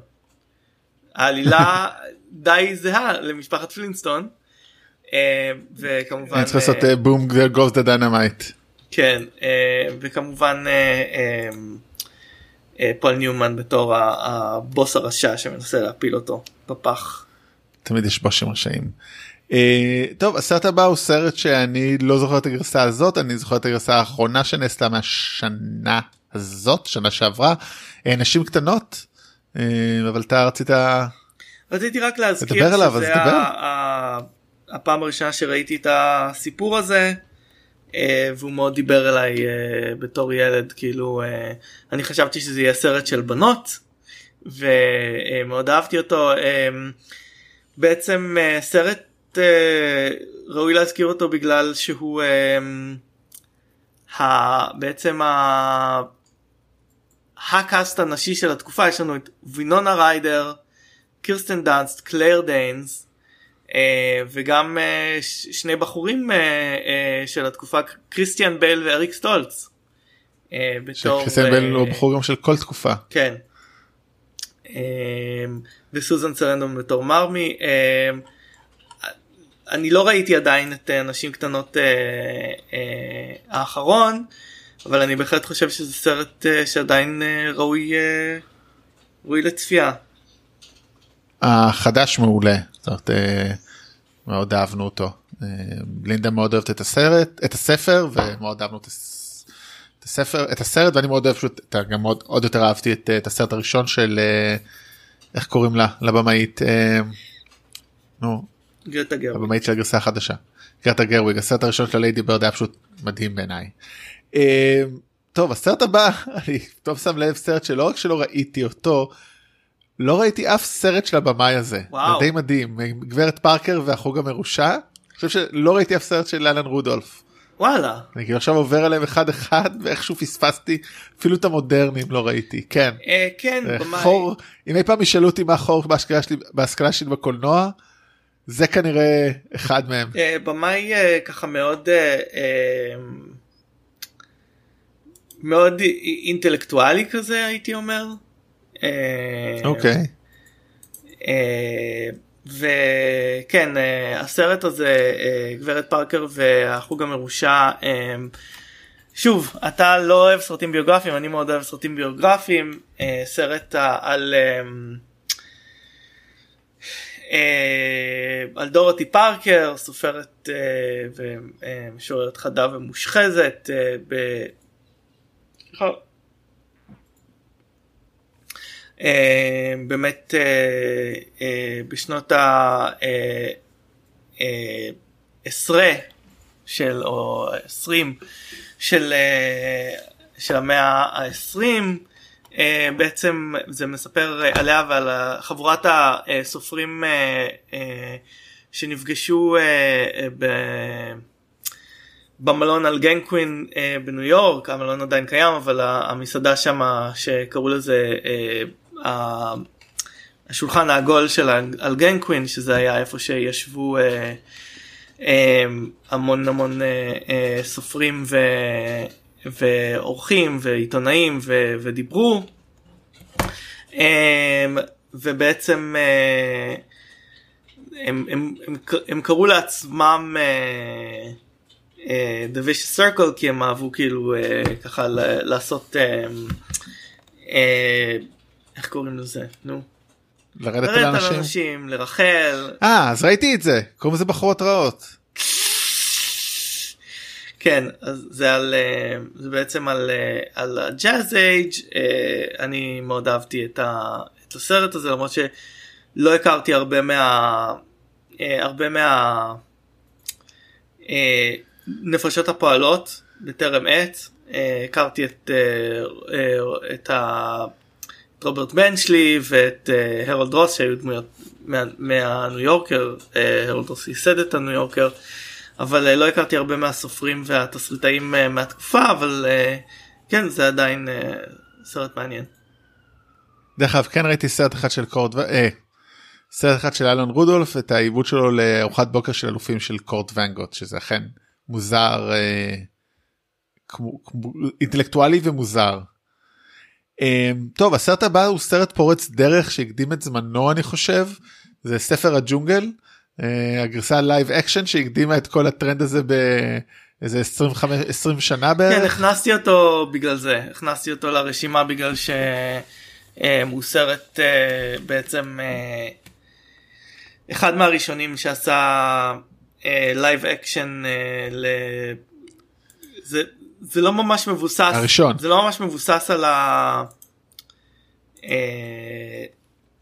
העלילה די זהה למשפחת פלינסטון. אה, וכמובן אני צריך לעשות Boom goes the dynamite. כן אה, וכמובן אה, פול ניומן בתור הבוס הרשע שמנסה להפיל אותו בפח. תמיד יש בושים רשעים. טוב הסרט הבא הוא סרט שאני לא זוכר את הגרסה הזאת אני זוכר את הגרסה האחרונה שנעשתה מהשנה הזאת שנה שעברה נשים קטנות אה, אבל אתה רצית רציתי רק להזכיר שזה עליו, הפעם הראשונה שראיתי את הסיפור הזה אה, והוא מאוד דיבר אליי אה, בתור ילד כאילו אני חשבתי שזה יהיה סרט של בנות ומאוד אהבתי אותו. בעצם סרט ראוי להזכיר אותו בגלל שהוא בעצם הקאסט הנשי של התקופה יש לנו את וינונה ריידר, קירסטן דאנסט, קלייר דיינס אה, וגם אה, שני בחורים אה, של התקופה קריסטיאן בל ואריק סטולץ. קריסטיאן בל הוא בחור גם של כל תקופה. כן. וסוזן סרנדום בתור מרמי. אני לא ראיתי עדיין את נשים קטנות אה, אה, האחרון. אבל אני בהחלט חושב שזה סרט uh, שעדיין uh, ראוי, uh, ראוי לצפייה. החדש מעולה, זאת אומרת, מאוד אהבנו אותו. לינדה מאוד אוהבת את הסרט, את הספר ומאוד אהבנו את, הספר, את הסרט ואני מאוד אוהב פשוט, גם מאוד, עוד יותר אהבתי את, את הסרט הראשון של איך קוראים לה, לבמאית, נו, גרטה גרוויג, הבמאית של הגרסה החדשה, גרטה גרוויג, הסרט הראשון של ליידי ברד היה פשוט מדהים בעיניי. אה, טוב הסרט הבא אני טוב שם לב סרט שלא רק שלא ראיתי אותו לא ראיתי אף סרט של הבמאי הזה וואו. זה די מדהים גברת פארקר והחוג המרושע. אני חושב שלא ראיתי אף סרט של אלן רודולף. וואלה. אני כאילו עכשיו עובר עליהם אחד אחד ואיכשהו פספסתי אפילו את המודרניים לא ראיתי כן. אה, כן במאי. חור אם אי פעם ישאלו אותי מה חור בהשכלה שלי בהשכלה שלי בקולנוע זה כנראה אחד מהם. אה, במאי אה, ככה מאוד. אה, אה, מאוד אינטלקטואלי כזה הייתי אומר. אה, אוקיי. אה, וכן הסרט הזה גברת פארקר והחוג המרושע שוב אתה לא אוהב סרטים ביוגרפיים אני מאוד אוהב סרטים ביוגרפיים סרט על על דורותי פארקר סופרת ומשוררת חדה ומושחזת אה, באמת אה, אה, בשנות העשרה של או עשרים של, של המאה העשרים בעצם זה מספר עליה ועל חבורת הסופרים שנפגשו. במלון על גנקווין אה, בניו יורק המלון עדיין קיים אבל המסעדה שם שקראו לזה אה, השולחן העגול של אלגנקווין שזה היה איפה שישבו אה, אה, המון המון אה, אה, סופרים ו, ואורחים ועיתונאים ו, ודיברו. אה, ובעצם אה, הם, הם, הם, הם קראו לעצמם אה, The Vicious Circle כי הם אהבו כאילו אה, ככה לעשות אה, אה, איך קוראים לזה נו. לרדת על אנשים. אנשים לרחל. אה אז ראיתי את זה קוראים לזה בחורות רעות. כן אז זה על אה, זה בעצם על אה, על הג'אז אייג' אני מאוד אהבתי את, ה, את הסרט הזה למרות שלא הכרתי הרבה מה הרבה מה נפשות הפועלות בטרם עת הכרתי את, את ה... רוברט בנצ'לי ואת הרולד רוס שהיו דמויות מה, מהניו יורקר, הרולד רוס ייסד את הניו יורקר, אבל לא הכרתי הרבה מהסופרים והתסריטאים מהתקופה, אבל כן זה עדיין סרט מעניין. דרך אגב כן ראיתי סרט אחד של קורט, אה, סרט אחד של אלון רודולף את העיבוד שלו לארוחת בוקר של אלופים של קורט ונגוט שזה אכן מוזר אה, כמו, כמו, אינטלקטואלי ומוזר. אמ, טוב הסרט הבא הוא סרט פורץ דרך שהקדים את זמנו אני חושב זה ספר הג'ונגל אה, הגרסה live action שהקדימה את כל הטרנד הזה באיזה 25 20 שנה בערך. כן הכנסתי אותו בגלל זה הכנסתי אותו לרשימה בגלל שהוא אמ, סרט אה, בעצם אה, אחד מהראשונים שעשה live action זה זה לא ממש מבוסס הראשון. זה לא ממש מבוסס על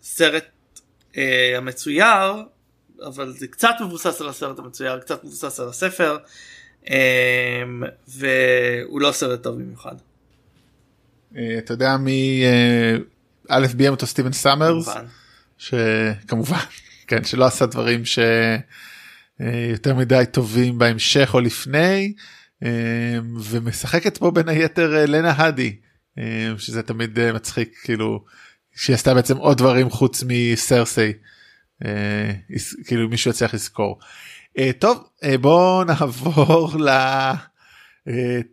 הסרט אה, אה, המצויר אבל זה קצת מבוסס על הסרט המצויר קצת מבוסס על הספר אה, והוא לא סרט טוב במיוחד. אה, אתה יודע מי אה, א' ביים אותו סטיבן סאמרס? שכמובן כן שלא עשה דברים שיותר מדי טובים בהמשך או לפני. אמ, ומשחקת פה בין היתר אה, לנה האדי שזה תמיד אה, מצחיק כאילו שהיא עשתה בעצם עוד דברים חוץ מסרסי אה, כאילו מישהו יצליח לזכור. טוב בוא נעבור ל...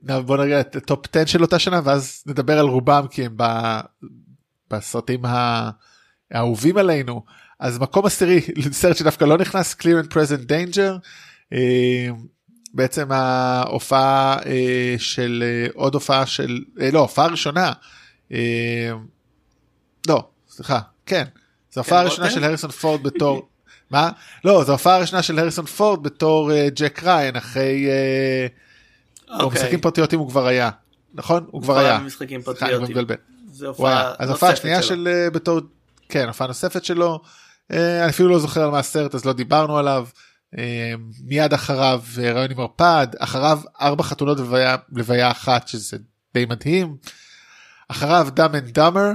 בוא נראה את הטופ 10 של אותה שנה ואז נדבר על רובם כי הם בסרטים האהובים עלינו אז מקום עשירי סרט שדווקא לא נכנס clear and present danger. בעצם ההופעה אה, של אה, עוד הופעה של אה, לא הופעה ראשונה אה, לא סליחה כן זו הופעה כן, ראשונה של הריסון פורד בתור מה? לא זו הופעה ראשונה של הריסון פורד בתור אה, ג'ק ריין אחרי אה, אוקיי. משחקים פרטיות הוא כבר היה נכון? הוא כבר היה. משחקים פרטיות אז הופעה שנייה של אה, בתור כן הופעה נוספת שלו אה, אני אפילו לא זוכר על מה הסרט אז לא דיברנו עליו. אה, מיד אחריו אה, ראיון עם ערפד אחריו ארבע חתונות לוויה, לוויה אחת שזה די מדהים. אחריו Dumb and Dumber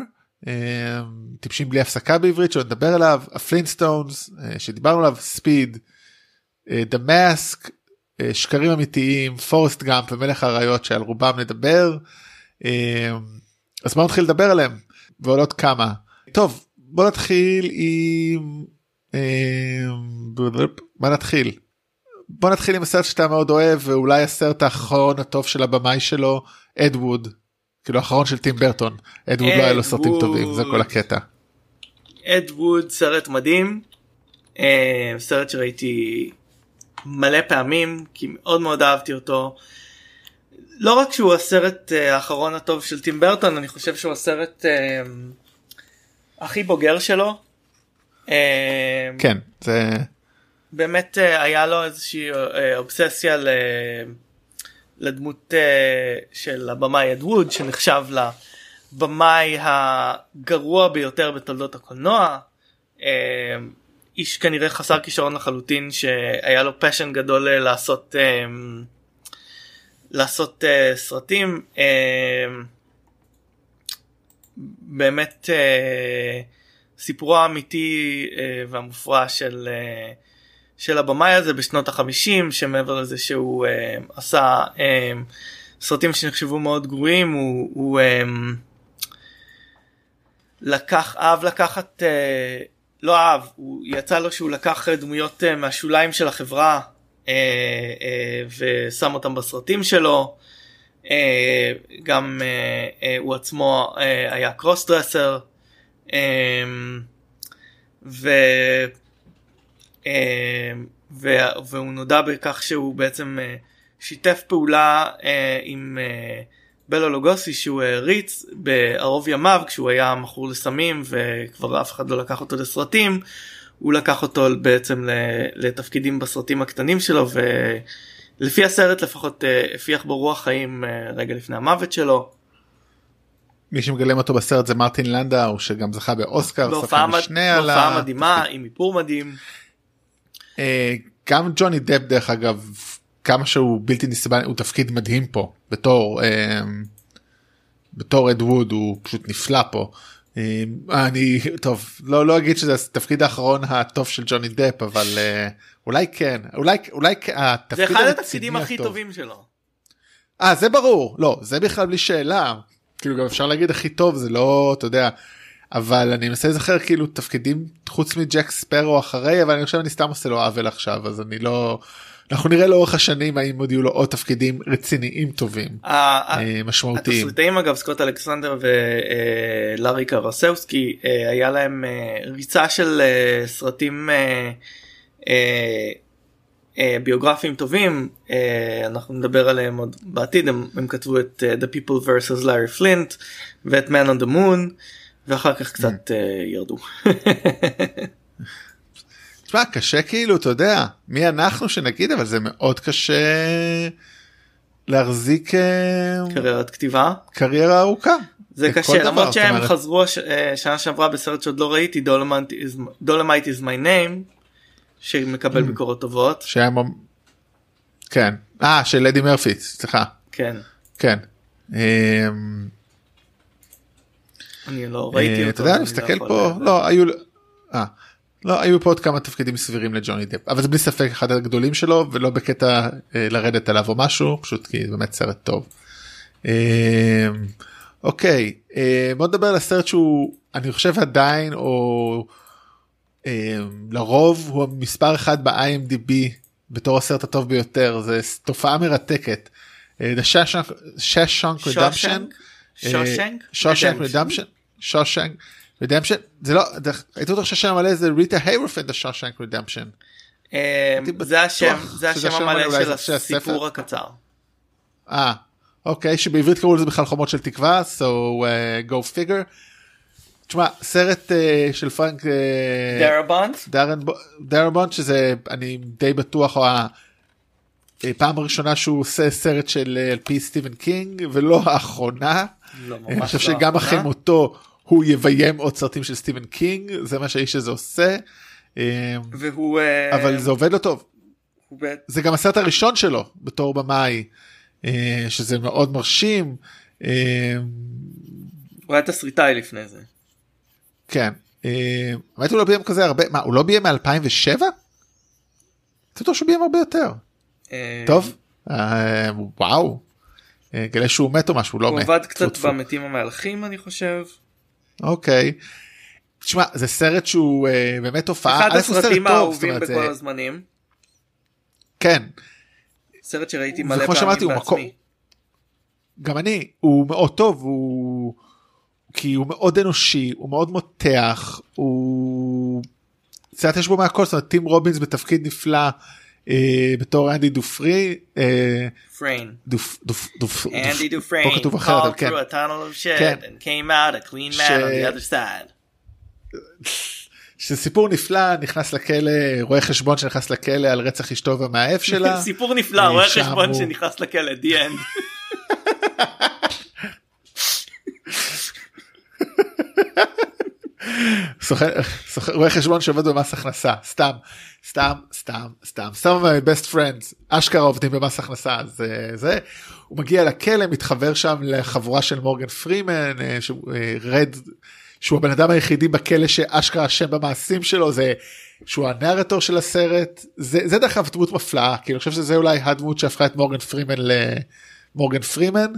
טיפשים בלי הפסקה בעברית שלא נדבר עליו ה Flintstones אה, שדיברנו עליו Speed דה מאסק שקרים אמיתיים פורסט גאמפ ומלך האריות שעל רובם נדבר אז בוא נתחיל לדבר עליהם ועוד עוד כמה טוב בוא נתחיל עם מה נתחיל? בוא נתחיל עם הסרט שאתה מאוד אוהב ואולי הסרט האחרון הטוב של הבמאי שלו אד ווד כאילו האחרון של טים ברטון אד ווד לא היה לו סרטים טובים זה כל הקטע. אד ווד סרט מדהים אה, סרט שראיתי מלא פעמים כי מאוד מאוד אהבתי אותו. לא רק שהוא הסרט אה, האחרון הטוב של טים ברטון אני חושב שהוא הסרט אה, הכי בוגר שלו. כן זה באמת אה, היה לו איזושהי אה, אובססיה ל... לדמות אה, של הבמאי אד ווד שנחשב לבמאי הגרוע ביותר בתולדות הקולנוע. איש כנראה חסר כישרון לחלוטין שהיה לו פשן גדול לעשות לעשות סרטים באמת סיפורו האמיתי והמופרע של של הבמאי הזה בשנות החמישים שמעבר לזה שהוא אה, עשה אה, סרטים שנחשבו מאוד גרועים הוא, הוא אה, לקח אהב לקחת אה, לא אהב הוא יצא לו שהוא לקח דמויות אה, מהשוליים של החברה אה, אה, ושם אותם בסרטים שלו. אה, גם אה, אה, הוא עצמו היה קרוס דרסר. אה, ו... אה, והוא נודע בכך שהוא בעצם שיתף פעולה עם בלו לוגוסי שהוא העריץ בערוב ימיו כשהוא היה מכור לסמים וכבר אף אחד לא לקח אותו לסרטים הוא לקח אותו בעצם לתפקידים בסרטים הקטנים שלו ולפי הסרט לפחות הפיח בו רוח חיים רגע לפני המוות שלו. מי שמגלם אותו בסרט זה מרטין לנדאו שגם זכה באוסקר, בהופעה מדהימה עם איפור מדהים. אה, גם ג'וני דפ דרך אגב כמה שהוא בלתי נסבל הוא תפקיד מדהים פה בתור אה, בתור אד ווד הוא פשוט נפלא פה. אה, אני טוב לא לא אגיד שזה התפקיד האחרון הטוב של ג'וני דפ אבל אולי כן אולי אולי התפקיד זה אחד התפקידים הכי טובים שלו. אה זה ברור לא זה בכלל בלי שאלה כאילו גם אפשר להגיד הכי טוב זה לא אתה יודע אבל אני מנסה לזכר כאילו תפקידים חוץ מג'ק ספרו אחרי אבל אני חושב אני סתם עושה לו עוול עכשיו אז אני לא אנחנו נראה לאורך השנים האם עוד יהיו לו עוד תפקידים רציניים טובים אה, משמעותיים. התסריטאים אגב סקוט אלכסנדר ולארי קרסאוסקי אה, היה להם אה, ריצה של סרטים ביוגרפיים טובים אנחנו נדבר עליהם עוד בעתיד הם, הם כתבו את The People vs. Larry Flint ואת Man on the Moon. ואחר כך קצת uh, ירדו. תשמע קשה כאילו אתה יודע מי אנחנו שנגיד אבל זה מאוד קשה להחזיק אה, קריירת כתיבה קריירה ארוכה. זה קשה למרות שהם אומרת... חזרו הש... אה, שנה שעברה בסרט שעוד לא ראיתי דולמייט is my name שמקבל mm. ביקורות טובות. שהם... כן אה של לדי מרפי סליחה כן כן. אני לא ראיתי אותו. אתה יודע, אני לא מסתכל פה, לא, היו... אה, לא, היו פה עוד כמה תפקידים סבירים לג'וני דפ, אבל זה בלי ספק אחד הגדולים שלו, ולא בקטע אה, לרדת עליו או משהו, פשוט כי זה באמת סרט טוב. אה, אוקיי, בוא נדבר על הסרט שהוא, אני חושב עדיין, או לרוב הוא מספר אחד ב-IMDb בתור הסרט הטוב ביותר, זה תופעה מרתקת. The Shawshank Redemption. Shawshank? Shawshank Redemption? Shawshank Redemption? זה לא, הייתי בטוח שהשם המלא זה Rita Hayworth and the Shawshank Redemption. זה השם, זה השם המלא של הסיפור הקצר. אה, אוקיי, שבעברית קראו לזה בכלל חומות של תקווה, so uh, go figure. תשמע, סרט אה, של פרנק דרבונט, דרבונט שזה אני די בטוח או הפעם הראשונה שהוא עושה סרט של על פי סטיבן קינג ולא האחרונה. לא, אני חושב לא שגם אחרי מותו הוא יביים עוד סרטים של סטיבן קינג זה מה שהאיש הזה עושה. אמ, והוא אה, אבל זה עובד לו טוב. זה גם הסרט הראשון שלו בתור במאי אה, שזה מאוד מרשים. אמ, הוא היה תסריטאי לפני זה. כן. אה, האמת הוא לא ביים כזה הרבה מה הוא לא ביים מ-2007? אני שהוא ביים הרבה יותר. טוב וואו גלה שהוא מת או משהו לא מת. הוא עבד קצת במתים המהלכים אני חושב. אוקיי. תשמע זה סרט שהוא uh, באמת הופעה. אחד הסרטים האהובים בכל זה... הזמנים. כן. סרט שראיתי מלא פעמים שמעתי, בעצמי. מקום... גם אני הוא מאוד טוב הוא כי הוא מאוד אנושי הוא מאוד מותח הוא. קצת יש בו מהכל זאת אומרת טים רובינס בתפקיד נפלא. אה, בתור אנדי דופרי. אה, פריין. אנדי דופריין. פה כתוב אחרת, כן. כן. שזה סיפור נפלא נכנס לכלא רואה חשבון שנכנס לכלא על רצח אשתו והמאהב שלה. סיפור נפלא רואה חשבון שנכנס לכלא the רואה חשבון שעובד במס הכנסה סתם סתם סתם סתם סתם best friends אשכרה עובדים במס הכנסה זה זה הוא מגיע לכלא מתחבר שם לחבורה של מורגן פרימן אה, אה, רד שהוא הבן אדם היחידי בכלא שאשכרה אשם במעשים שלו זה שהוא הנרטור של הסרט זה זה דרך אגב דמות מפלאה כי אני חושב שזה אולי הדמות שהפכה את מורגן פרימן למורגן פרימן.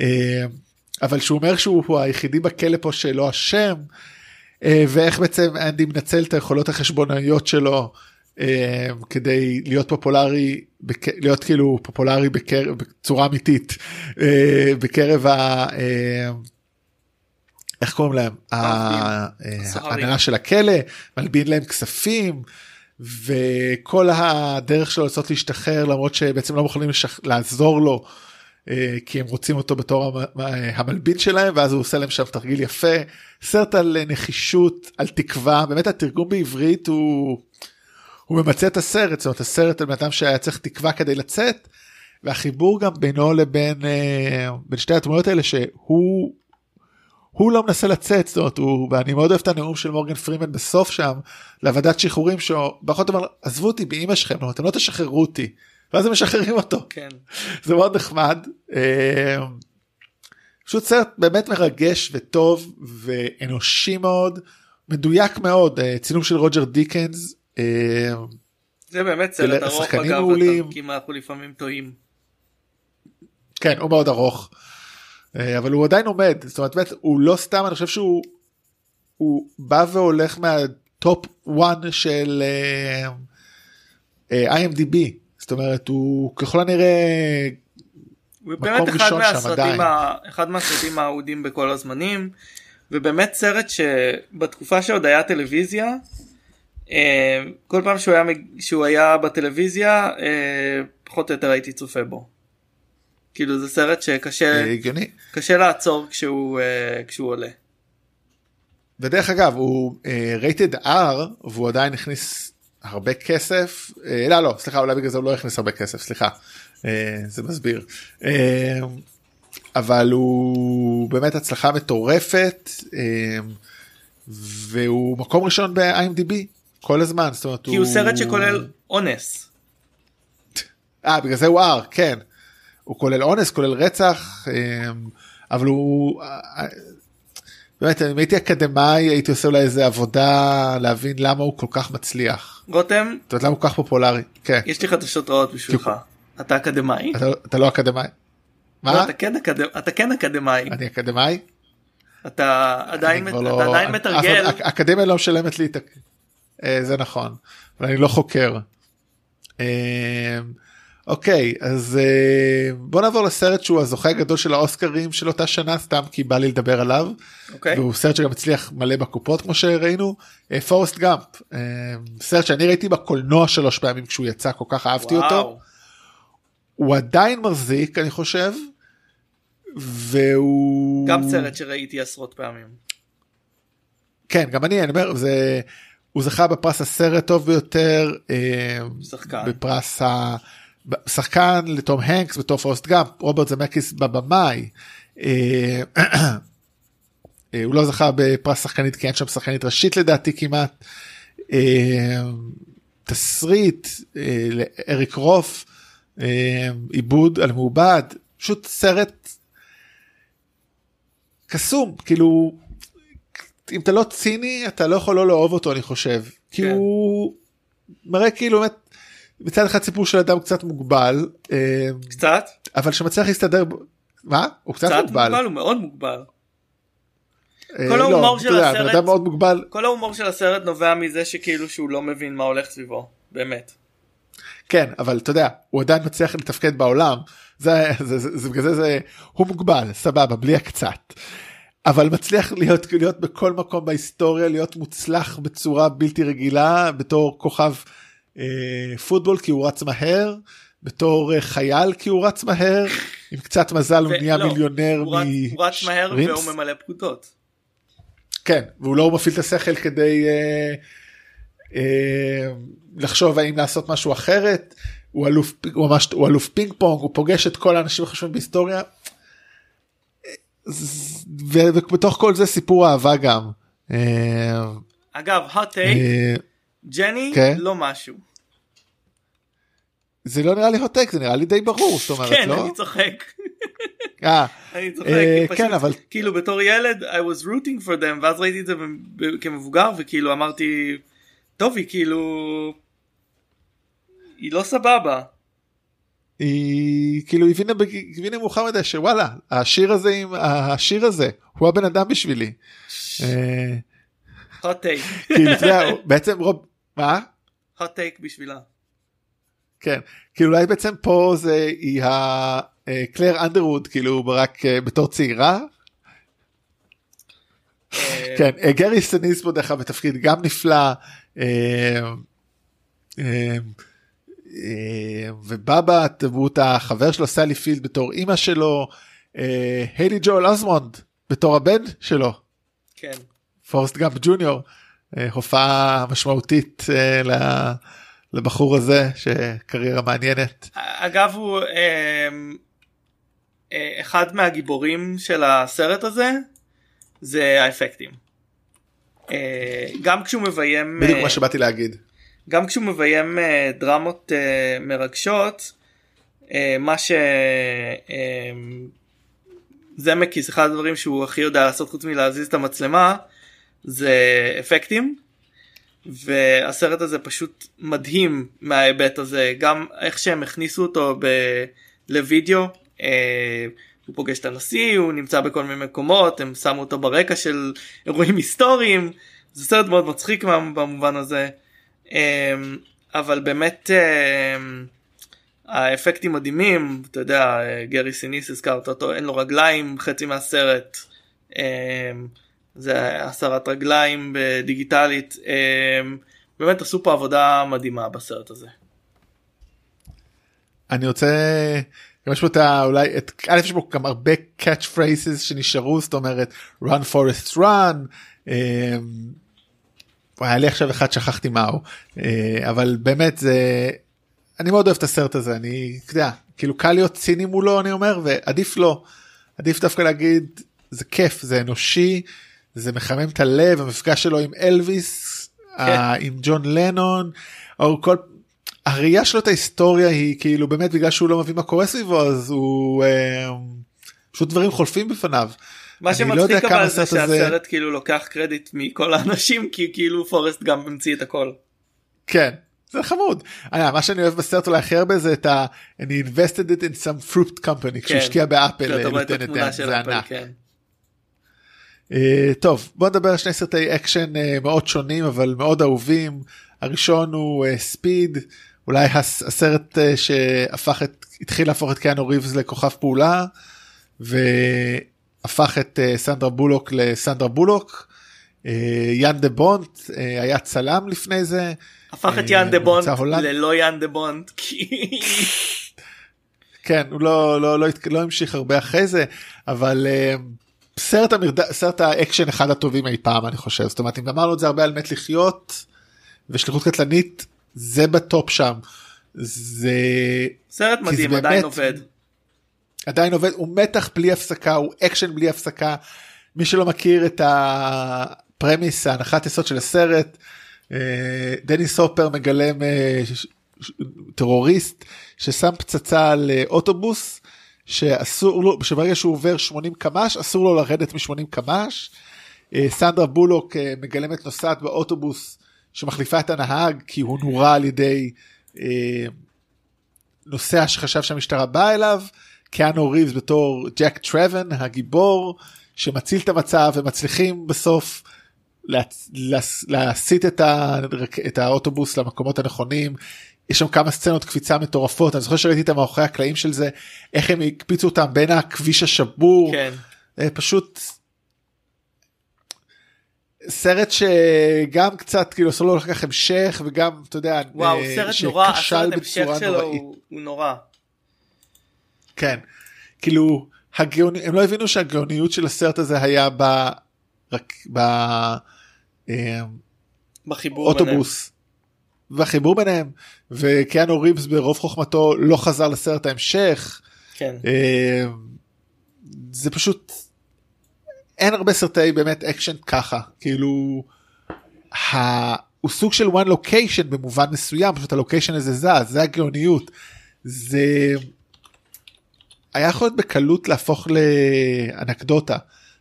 אה, אבל שהוא אומר שהוא היחידי בכלא פה שלא אשם אה, ואיך בעצם אנדי מנצל את היכולות החשבונאיות שלו אה, כדי להיות פופולרי להיות כאילו פופולרי בקר, בצורה אמיתית אה, בקרב ה... איך קוראים להם? ההנהלה של הכלא מלבין להם כספים וכל הדרך שלו לנסות להשתחרר למרות שבעצם לא מוכנים לשח... לעזור לו אה, כי הם רוצים אותו בתור המלבין שלהם ואז הוא עושה להם שם תרגיל יפה. סרט על נחישות על תקווה. באמת התרגום בעברית הוא הוא ממצה את הסרט. זאת אומרת הסרט על בן אדם שהיה צריך תקווה כדי לצאת והחיבור גם בינו לבין אה, בין שתי הדמויות האלה שהוא הוא לא מנסה לצאת. זאת אומרת הוא ואני מאוד אוהב את הנאום של מורגן פרימן בסוף שם לוועדת שחרורים שהוא פחות אומר עזבו אותי באמא שלכם. אתם לא תשחררו אותי ואז הם משחררים אותו כן זה מאוד נחמד אה, פשוט סרט באמת מרגש וטוב ואנושי מאוד מדויק מאוד אה, צילום של רוג'ר דיקנס. אה, זה באמת סרט ארוך אגב, כי אנחנו לפעמים טועים. כן הוא מאוד ארוך. אבל הוא עדיין עומד זאת אומרת באמת הוא לא סתם אני חושב שהוא הוא בא והולך מהטופ 1 של uh, uh, IMDb זאת אומרת הוא ככל הנראה הוא באמת אחד מהסרטים, ה... אחד מהסרטים האהודים בכל הזמנים ובאמת סרט שבתקופה שעוד היה טלוויזיה כל פעם שהוא היה, שהוא היה בטלוויזיה פחות או יותר הייתי צופה בו. כאילו זה סרט שקשה הגיוני קשה לעצור כשהוא כשהוא עולה. ודרך אגב הוא רייטד R והוא עדיין הכניס הרבה כסף uh, לא לא סליחה אולי בגלל זה הוא לא הכניס הרבה כסף סליחה uh, זה מסביר uh, אבל הוא באמת הצלחה מטורפת uh, והוא מקום ראשון ב-IMDb כל הזמן זאת אומרת כי הוא, הוא סרט שכולל אונס. אה בגלל זה הוא R כן. הוא כולל אונס כולל רצח אמ, אבל הוא אה, באמת אם הייתי אקדמאי הייתי עושה אולי איזה עבודה להבין למה הוא כל כך מצליח. רותם? אתה יודע למה הוא כל כך פופולרי? כן. יש לי חדשות רעות בשבילך. אתה אקדמאי? אתה, אתה לא אקדמאי. מה? לא, אתה כן, אקדמ... אתה כן אקדמאי. אני אקדמאי? אתה עדיין, מת... לא... אתה עדיין מתרגל. אקדמיה לא משלמת לי את... אה, זה נכון. אבל אני לא חוקר. אוקיי אז uh, בוא נעבור לסרט שהוא הזוכה הגדול של האוסקרים של אותה שנה סתם כי בא לי לדבר עליו. אוקיי. והוא סרט שגם הצליח מלא בקופות כמו שראינו פורסט uh, גאמפ uh, סרט שאני ראיתי בקולנוע שלוש פעמים כשהוא יצא כל כך אהבתי וואו. אותו. הוא עדיין מחזיק אני חושב. והוא גם סרט שראיתי עשרות פעמים. כן גם אני אני אומר זה הוא זכה בפרס הסרט טוב ביותר שחקן בפרס ה... שחקן לתום הנקס בתור פורסט גאמפ רוברט זמקיס בבמאי. אה, אה, הוא לא זכה בפרס שחקנית כי אין שם שחקנית ראשית לדעתי כמעט. אה, תסריט לאריק רות' עיבוד על מעובד פשוט סרט קסום כאילו אם אתה לא ציני אתה לא יכול לא לאהוב אותו אני חושב כי כן. הוא מראה כאילו באמת מצד אחד סיפור של אדם קצת מוגבל אה, קצת אבל שמצליח להסתדר מה הוא קצת, קצת מוגבל. מוגבל הוא מאוד מוגבל. אה, כל ההומור לא, של יודע, הסרט מאוד מוגבל כל ההומור של הסרט נובע מזה שכאילו שהוא לא מבין מה הולך סביבו באמת. כן אבל אתה יודע הוא עדיין מצליח לתפקד בעולם זה זה זה זה בגלל זה זה הוא מוגבל סבבה בלי הקצת. אבל מצליח להיות להיות בכל מקום בהיסטוריה להיות מוצלח בצורה בלתי רגילה בתור כוכב פוטבול כי הוא רץ מהר, בתור אה, חייל כי הוא רץ מהר, עם קצת מזל הוא נהיה לא, מיליונר הוא, הוא רץ מהר והוא ממלא פרוטות. כן, והוא לא מפעיל את השכל כדי אה, אה, לחשוב האם לעשות משהו אחרת, הוא אלוף, הוא ממש, הוא אלוף פינג פונג, הוא פוגש את כל האנשים החשובים בהיסטוריה. ובתוך כל זה סיפור אהבה גם. אה, אגב, hot take, אה, ג'ני כן? לא משהו. זה לא נראה לי הוטק זה נראה לי די ברור זאת אומרת כן, לא? אני צוחק. אה, אני צוחק, אה, פשוט, כן אבל כאילו בתור ילד I was rooting for them ואז ראיתי את זה כמבוגר וכאילו אמרתי טוב היא כאילו היא לא סבבה. היא כאילו הבינה, הבינה מאוחר מדי שוואלה השיר הזה עם השיר הזה הוא הבן אדם בשבילי. אה, hot take. בעצם רוב, מה? hot take בשבילה. כן, כאילו אולי בעצם פה זה היא הקלר אנדרווד כאילו רק אה, בתור צעירה. אה, כן, אה, גרי סניס פה דרך אגב בתפקיד גם נפלא. אה, אה, אה, ובאבא דמות החבר שלו סלי פילד בתור אימא שלו. אה, היילי ג'ואל אזמונד בתור הבן שלו. כן. פורסט גאמפ ג'וניור. אה, הופעה משמעותית אה, ל- לבחור הזה שקריירה מעניינת. אגב הוא אה, אחד מהגיבורים של הסרט הזה זה האפקטים. גם כשהוא מביים בדיוק מה שבאתי להגיד. גם כשהוא מביים דרמות מרגשות מה ש... זמקיס אחד הדברים שהוא הכי יודע לעשות חוץ מלהזיז את המצלמה זה אפקטים והסרט הזה פשוט מדהים מההיבט הזה. גם איך שהם הכניסו אותו ב... לוידאו אה, הוא פוגש את הנשיא הוא נמצא בכל מיני מקומות הם שמו אותו ברקע של אירועים היסטוריים. זה סרט מאוד מצחיק במובן הזה. אה, אבל באמת אה, האפקטים מדהימים. אתה יודע אה, גרי סיניס הזכרת אותו אין לו רגליים חצי מהסרט. אה, זה הסרת רגליים דיגיטלית אה, באמת עשו פה עבודה מדהימה בסרט הזה. אני רוצה יש פה את ה... אולי את א' יש פה גם הרבה catch phrases שנשארו זאת אומרת run forest run. אה, היה לי עכשיו אחד שכחתי מהו אה, אבל באמת זה אני מאוד אוהב את הסרט הזה אני יודע כאילו קל להיות ציני מולו אני אומר ועדיף לא עדיף דווקא להגיד זה כיף זה אנושי זה מחמם את הלב המפגש שלו עם אלוויס ה- עם ג'ון לנון או כל הראייה שלו את ההיסטוריה היא כאילו באמת בגלל שהוא לא מבין מה קורה סביבו אז הוא אה, פשוט דברים חולפים בפניו. מה אני לא שמצחיק כמה אבל זה הסרט הזה- שהסרט כאילו לוקח קרדיט מכל האנשים כי כאילו פורסט גם המציא את הכל. כן זה חמוד. אה, מה שאני אוהב בסרט אולי הכי הרבה זה את ה... אני invested it in some fruit company כשהוא השקיע באפל. כשאתה רואה את lieutenant התמונה של אפל. כן. אה, טוב בוא נדבר על שני סרטי אקשן אה, מאוד שונים אבל מאוד אהובים הראשון הוא אה, Speed אולי הס- הסרט שהפך את התחיל להפוך את קיאנו ריבס לכוכב פעולה והפך את סנדרה בולוק לסנדרה בולוק. יאן דה בונט היה צלם לפני זה. הפך את יאן דה הולנד. ללא יאן דה בונד כי כן הוא לא לא לא, לא המשיך הרבה אחרי זה אבל סרט המרד... סרט האקשן אחד הטובים אי פעם אני חושב. זאת אומרת אם אמרנו את זה הרבה על מת לחיות ושליחות קטלנית זה בטופ שם. זה סרט זה מדהים באמת- עדיין עובד. עדיין עובד הוא מתח בלי הפסקה הוא אקשן בלי הפסקה. מי שלא מכיר את ה premise ההנחת יסוד של הסרט אה, דניס הופר מגלם אה, טרוריסט ששם פצצה על אה, אוטובוס שאסור לו שברגע שהוא עובר 80 קמ"ש אסור לו לרדת מ-80 קמ"ש. אה, סנדרה בולוק אה, מגלמת נוסעת באוטובוס שמחליפה את הנהג כי הוא נורה על ידי אה, נוסע שחשב שהמשטרה באה אליו, קיאנו ריבס בתור ג'ק טרוון הגיבור שמציל את המצב ומצליחים בסוף להצ- להס- להסיט את, ה... את האוטובוס למקומות הנכונים. יש שם כמה סצנות קפיצה מטורפות אני זוכר שראיתי את המאחורי הקלעים של זה איך הם הקפיצו אותם בין הכביש השבור כן. אה, פשוט סרט שגם קצת כאילו אסור לו לקח המשך וגם אתה יודע וואו אה, סרט נורא הסרט המשך בצורה שלו נוראית. הוא הוא נורא. כן כאילו הגאוני הם לא הבינו שהגאוניות של הסרט הזה היה ב... רק ב... אה, בחיבור ביניהם. אוטובוס. והחיבור ביניהם וקיאנו ריבס ברוב חוכמתו לא חזר לסרט ההמשך כן. אה, זה פשוט אין הרבה סרטי באמת אקשן ככה כאילו ה... הוא סוג של one location במובן מסוים פשוט הלוקיישן הזה זז זה הגאוניות זה היה יכול להיות בקלות להפוך לאנקדוטה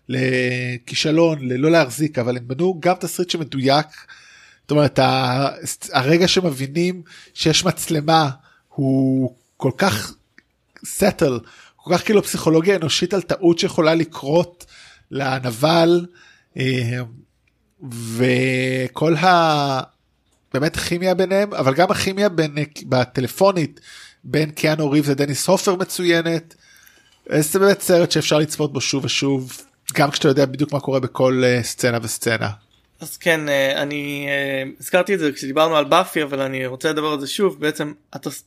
לכישלון ללא להחזיק אבל הם בנו גם תסריט שמדויק. זאת אומרת הרגע שמבינים שיש מצלמה הוא כל כך סטל כל כך כאילו פסיכולוגיה אנושית על טעות שיכולה לקרות לנבל אה, וכל ה... באמת כימיה ביניהם אבל גם הכימיה בין בטלפונית בין קיאנו ריב לדניס הופר מצוינת. זה באמת סרט שאפשר לצפות בו שוב ושוב גם כשאתה יודע בדיוק מה קורה בכל uh, סצנה וסצנה. אז כן אה, אני אה, הזכרתי את זה כשדיברנו על באפי אבל אני רוצה לדבר על זה שוב. בעצם התס...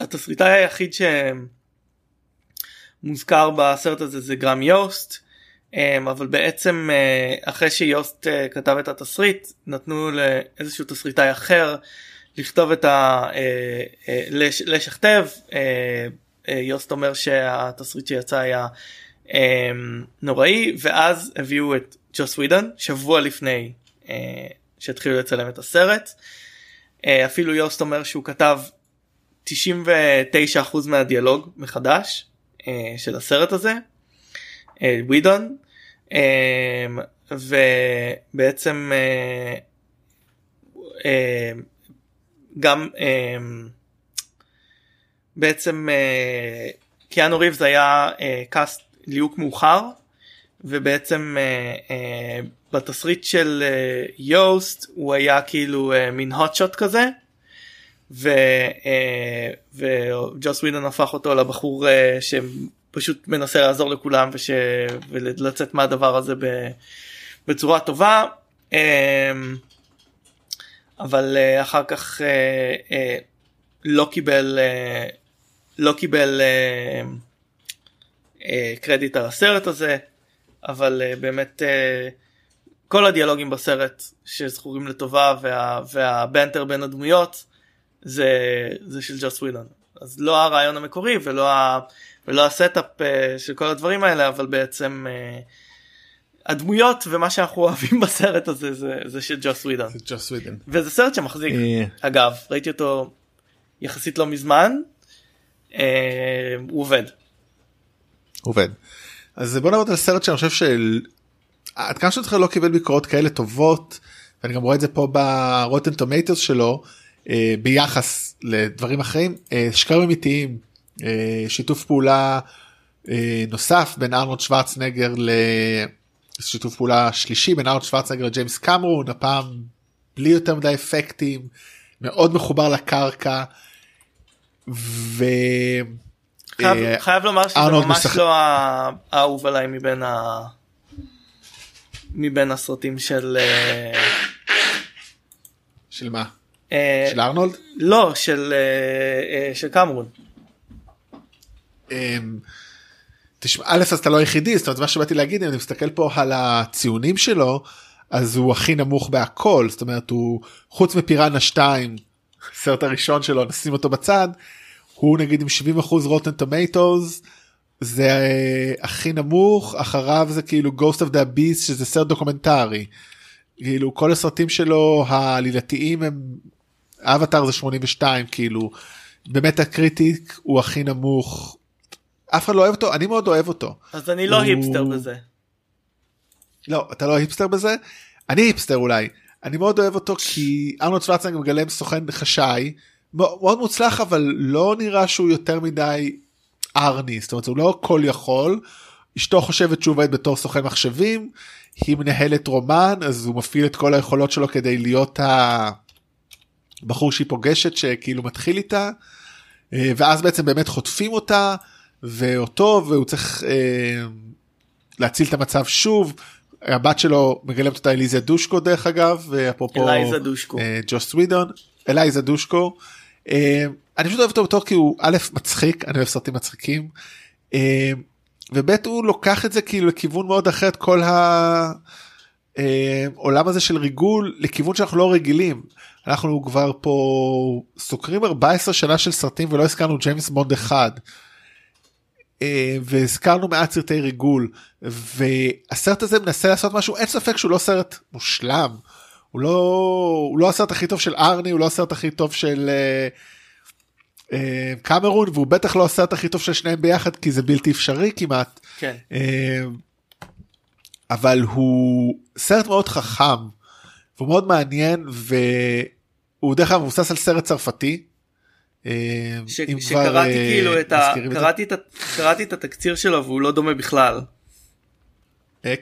התסריטאי היחיד שמוזכר בסרט הזה זה גרם יוסט אבל בעצם אחרי שיוסט כתב את התסריט נתנו לאיזשהו תסריטאי אחר לכתוב את ה... לשכתב. יוסט אומר שהתסריט שיצא היה נוראי ואז הביאו את ג'וס ווידון שבוע לפני אה, שהתחילו לצלם את הסרט. אה, אפילו יוסט אומר שהוא כתב 99% מהדיאלוג מחדש אה, של הסרט הזה. אה, ווידון. אה, ובעצם אה, אה, גם אה, בעצם אה, קיאנו ריבס היה אה, קאסט ליהוק מאוחר ובעצם אה, אה, בתסריט של אה, יוסט הוא היה כאילו אה, מין hot shot כזה ו, אה, וג'וס ווידון הפך אותו לבחור אה, שפשוט מנסה לעזור לכולם וש, ולצאת מהדבר הזה ב, בצורה טובה. אה, אבל אה, אחר כך אה, אה, לא קיבל לא קיבל קרדיט על הסרט הזה אבל uh, באמת uh, כל הדיאלוגים בסרט שזכורים לטובה וה, וה banter בין הדמויות זה, זה של ג'וס ווידון. אז לא הרעיון המקורי ולא, ה, ולא ה setup uh, של כל הדברים האלה אבל בעצם uh, הדמויות ומה שאנחנו אוהבים בסרט הזה זה, זה של ג'וס ווידון. וזה סרט שמחזיק אגב ראיתי אותו יחסית לא מזמן uh, הוא עובד. עובד. אז בוא נעבוד על סרט שאני חושב של עד כמה שאתה לא קיבל ביקורות כאלה טובות ואני גם רואה את זה פה ברוטן טומטוס שלו אה, ביחס לדברים אחרים אה, שקרים אמיתיים אה, שיתוף פעולה אה, נוסף בין ארנולד שוורצנגר לשיתוף פעולה שלישי בין ארנולד שוורצנגר לג'יימס קמרון הפעם בלי יותר מדי אפקטים מאוד מחובר לקרקע. ו... חייב, אה, חייב לומר שזה ממש משחק- לא האהוב עליי מבין ה... מבין הסרטים של אה, של מה? אה, של ארנולד? לא של אה, של קמרון אמ, תשמע, א' אז אתה לא היחידי, זאת אומרת מה שבאתי להגיד אם אני מסתכל פה על הציונים שלו אז הוא הכי נמוך בהכל זאת אומרת הוא חוץ מפיראנה 2 הסרט הראשון שלו נשים אותו בצד הוא נגיד עם 70 אחוז Rotten Tomatoes זה אה, הכי נמוך אחריו זה כאילו Ghost of the Abyss שזה סרט דוקומנטרי. כאילו כל הסרטים שלו העלילתיים הם אבטאר זה 82 כאילו באמת ה critic הוא הכי נמוך. אף אחד לא אוהב אותו אני מאוד אוהב אותו. אז אני לא הוא- היפסטר בזה לא אתה לא היפסטר בזה אני היפסטר אולי אני מאוד אוהב אותו כי ארנולד שוורצנגר מגלם סוכן חשאי מאוד מוצלח אבל לא נראה שהוא יותר מדי ארני זאת אומרת הוא לא כל יכול אשתו חושבת שהוא עובד בתור סוכן מחשבים היא מנהלת רומן אז הוא מפעיל את כל היכולות שלו כדי להיות הבחור שהיא פוגשת שכאילו מתחיל איתה אה, ואז בעצם באמת חוטפים אותה ואותו והוא צריך אה, להציל את המצב שוב. הבת שלו מגלמת אותה אליזה דושקו דרך אגב ואפרופו אלייזה דושקו. אה, ג'וס ווידון אלייזה דושקו. אה, אני פשוט אוהב אותו בתור כי הוא א' מצחיק אני אוהב סרטים מצחיקים. אה, וב' הוא לוקח את זה כאילו לכיוון מאוד אחר את כל העולם הזה של ריגול לכיוון שאנחנו לא רגילים. אנחנו כבר פה סוקרים 14 שנה של סרטים ולא הזכרנו ג'יימס בונד אחד. אה, והזכרנו מעט סרטי ריגול והסרט הזה מנסה לעשות משהו אין ספק שהוא לא סרט מושלם. הוא לא הוא לא הסרט הכי טוב של ארני הוא לא הסרט הכי טוב של אה, אה, קמרון והוא בטח לא הסרט הכי טוב של שניהם ביחד כי זה בלתי אפשרי כמעט. כן אה, אבל הוא סרט מאוד חכם והוא מאוד מעניין והוא דרך אגב מבוסס על סרט צרפתי ש, שקראתי כאילו את ה... קראתי את, קראתי את התקציר שלו והוא לא דומה בכלל.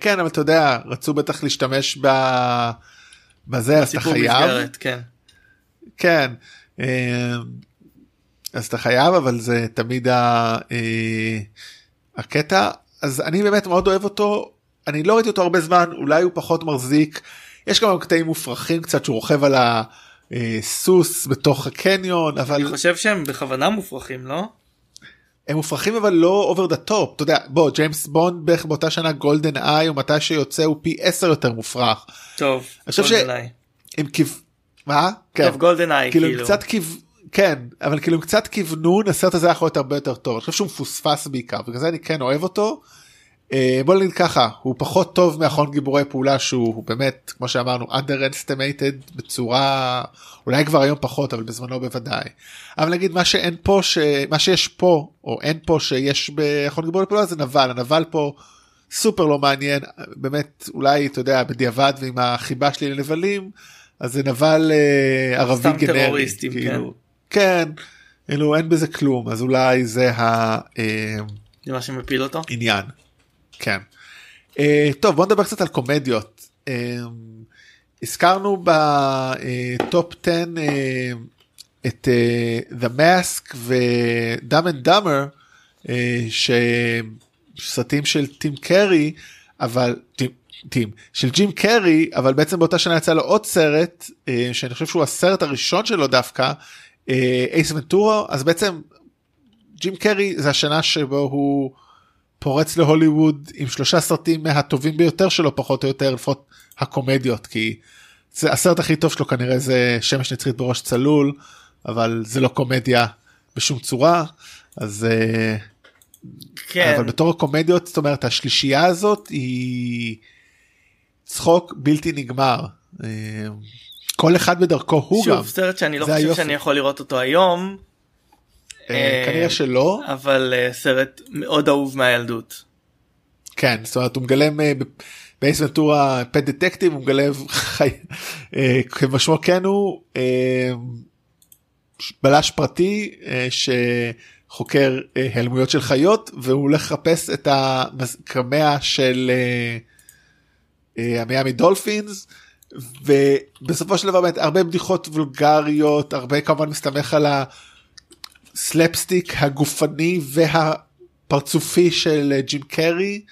כן אבל אתה יודע רצו בטח להשתמש ב... בזה אז אתה חייב. מסגרת, כן. כן. אז אתה חייב אבל זה תמיד ה... הקטע אז אני באמת מאוד אוהב אותו אני לא ראיתי אותו הרבה זמן אולי הוא פחות מחזיק יש גם קטעים מופרכים קצת שהוא רוכב על הסוס בתוך הקניון אבל אני חושב שהם בכוונה מופרכים לא? הם מופרכים אבל לא over the top אתה יודע בוא ג'יימס בונד בערך באותה שנה GoldenEye או מתי שיוצא הוא פי 10 יותר מופרך. טוב GoldenEye. הם כיו... מה? כן. טוב GoldenEye כאילו. כאילו. קצת כיו... כן אבל כאילו קצת כיוונון הסרט הזה יכול להיות הרבה יותר טוב אני חושב שהוא מפוספס בעיקר בגלל זה אני כן אוהב אותו. אה, בוא נגיד ככה הוא פחות טוב מאחרון גיבורי פעולה שהוא באמת כמו שאמרנו underestimated בצורה אולי כבר היום פחות אבל בזמנו בוודאי. אבל נגיד מה שאין פה שמה שיש פה או אין פה שיש באחרון גיבורי פעולה זה נבל הנבל פה סופר לא מעניין באמת אולי אתה יודע בדיעבד ועם החיבה שלי לנבלים אז זה נבל אה, ערבי גנרי. כאילו, כן. כן. אלו אין בזה כלום אז אולי זה ה... אה, זה מה שמפיל אותו? עניין. כן. Uh, טוב בוא נדבר קצת על קומדיות. Uh, הזכרנו בטופ 10 uh, את uh, The Mask ו-Dumb and Dumber uh, שסרטים של טים קרי אבל טים, טים של ג'ים קרי אבל בעצם באותה שנה יצא לו עוד סרט uh, שאני חושב שהוא הסרט הראשון שלו דווקא אייס uh, ונטורו אז בעצם ג'ים קרי זה השנה שבו הוא פורץ להוליווד עם שלושה סרטים מהטובים ביותר שלו פחות או יותר לפחות הקומדיות כי זה הסרט הכי טוב שלו כנראה זה שמש נצחית בראש צלול אבל זה לא קומדיה בשום צורה אז אה, כן. אבל בתור הקומדיות זאת אומרת השלישייה הזאת היא צחוק בלתי נגמר. אה, כל אחד בדרכו הוא שוב, גם. שוב סרט שאני לא חושב היופי. שאני יכול לראות אותו היום כנראה שלא אבל אה, סרט מאוד אהוב מהילדות. כן זאת אומרת הוא מגלם באייס ונטורה פט דטקטיב הוא מגלם חי... כמשמעו כן הוא בלש פרטי שחוקר היעלמויות של חיות והוא הולך לחפש את הקמע של המיאמי דולפינס. ובסופו של דבר באמת הרבה בדיחות וולגריות הרבה כמובן מסתמך על הסלפסטיק הגופני והפרצופי של אה, ג'ים קרי.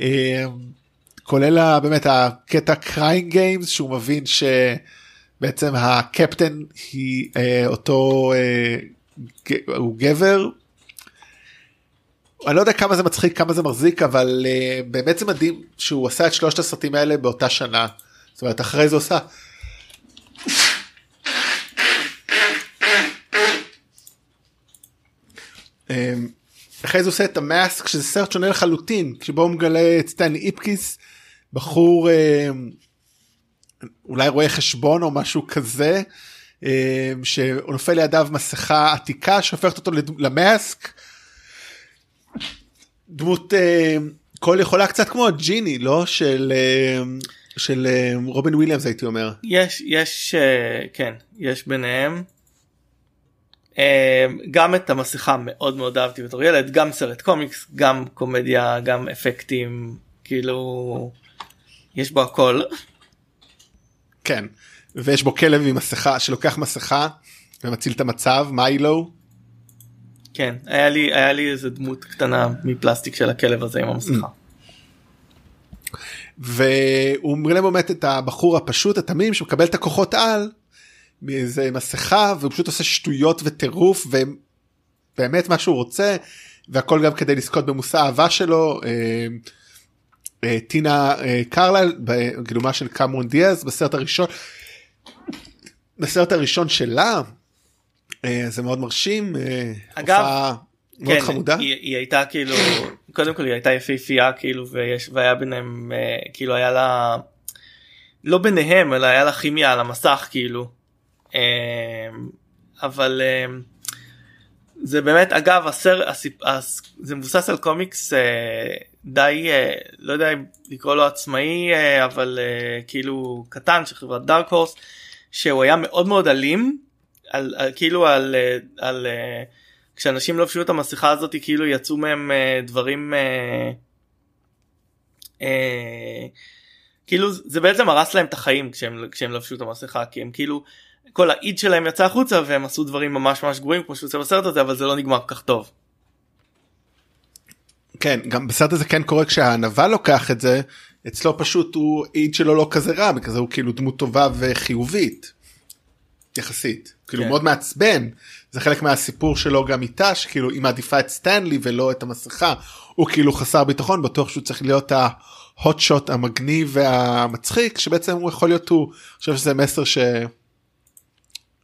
אה, כולל באמת הקטע Crying Game שהוא מבין שבעצם הקפטן היא אה, אותו הוא גבר. אני לא יודע כמה זה מצחיק כמה זה מחזיק אבל באמת זה מדהים שהוא עשה את שלושת הסרטים האלה באותה שנה. זאת אומרת אחרי זה עושה אחרי זה עושה את המאסק שזה סרט שונה לחלוטין שבו הוא מגלה את סטנלי איפקיס בחור אמ, אולי רואה חשבון או משהו כזה אמ, שהוא נופל לידיו מסכה עתיקה שהופכת אותו למאסק. דמות כל יכולה קצת כמו ג'יני לא? של של רובין וויליאמס הייתי אומר. יש יש אה, כן יש ביניהם. אמ, גם את המסכה מאוד מאוד אהבתי בתור ילד גם סרט קומיקס גם קומדיה גם אפקטים כאילו יש בו הכל. כן ויש בו כלב עם מסכה שלוקח מסכה ומציל את המצב מיילו. כן היה לי היה לי איזה דמות קטנה מפלסטיק של הכלב הזה עם המסכה. והוא באמת את הבחור הפשוט התמים שמקבל את הכוחות על מאיזה מסכה והוא פשוט עושה שטויות וטירוף ובאמת מה שהוא רוצה והכל גם כדי לזכות במושא האהבה שלו. אה, אה, טינה אה, קרלל בגילומה של קמרון דיאז בסרט הראשון בסרט הראשון שלה זה מאוד מרשים אגב מאוד כן, חמודה היא, היא הייתה כאילו קודם כל היא הייתה יפהפייה כאילו ויש והיה ביניהם כאילו היה לה לא ביניהם אלא היה לה כימיה על המסך כאילו אמ, אבל אמ, זה באמת אגב הסר, הסיפ, הס, זה מבוסס על קומיקס אה, די אה, לא יודע אם לקרוא לו עצמאי אה, אבל כאילו קטן של חברת דארק הורס שהוא היה מאוד מאוד אלים על, על כאילו על, על כשאנשים לבשו את המסכה הזאת כאילו יצאו מהם דברים כאילו זה בעצם הרס להם את החיים כשהם, כשהם לבשו את המסכה כי הם כאילו כל האיד שלהם יצא החוצה והם עשו דברים ממש ממש גרועים כמו שעושה בסרט הזה אבל זה לא נגמר כל כך טוב. כן גם בסרט הזה כן קורה כשהנבל לוקח את זה אצלו פשוט הוא איד שלו לא כזה רע בגלל הוא כאילו דמות טובה וחיובית. יחסית כאילו כן. מאוד מעצבן זה חלק מהסיפור שלו גם איתה שכאילו היא מעדיפה את סטנלי ולא את המסכה הוא כאילו חסר ביטחון בטוח שהוא צריך להיות ההוט שוט המגניב והמצחיק שבעצם הוא יכול להיות הוא. אני חושב שזה מסר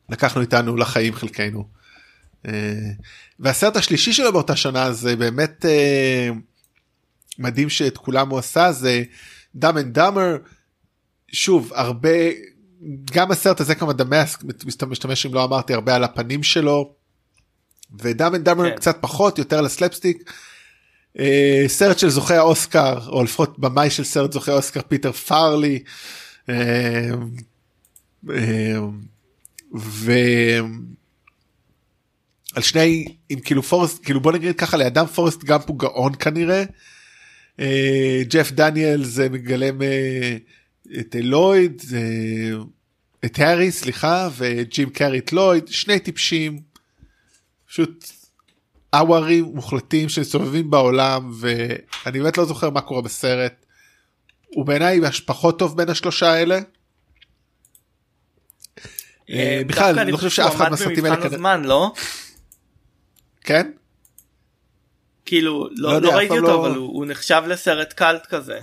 שלקחנו איתנו לחיים חלקנו. אה, והסרט השלישי שלו באותה שנה זה באמת אה, מדהים שאת כולם הוא עשה זה Dumb and Dumber שוב הרבה גם הסרט הזה כמו The Mask משתמש אם לא אמרתי הרבה על הפנים שלו ו Dumb and Dumber כן. קצת פחות יותר לסלפסטיק. אה, סרט של זוכי האוסקר או לפחות במאי של סרט זוכי האוסקר פיטר פארלי. אה, אה, ו... על שני עם כאילו פורסט כאילו בוא נגיד ככה לאדם פורסט גם הוא גאון כנראה. אה, ג'ף דניאל זה מגלם אה, את לויד אה, את הארי סליחה וג'ים קארי את לויד שני טיפשים. פשוט אווארים מוחלטים שמסתובבים בעולם ואני באמת לא זוכר מה קורה בסרט. הוא בעיניי פחות טוב בין השלושה האלה. בכלל אני לא חושב שאף אחד מהסרטים האלה לא? כן? כאילו לא, לא, לא ראיתי אותו לא... אבל הוא, נחשב לסרט קאלט כזה.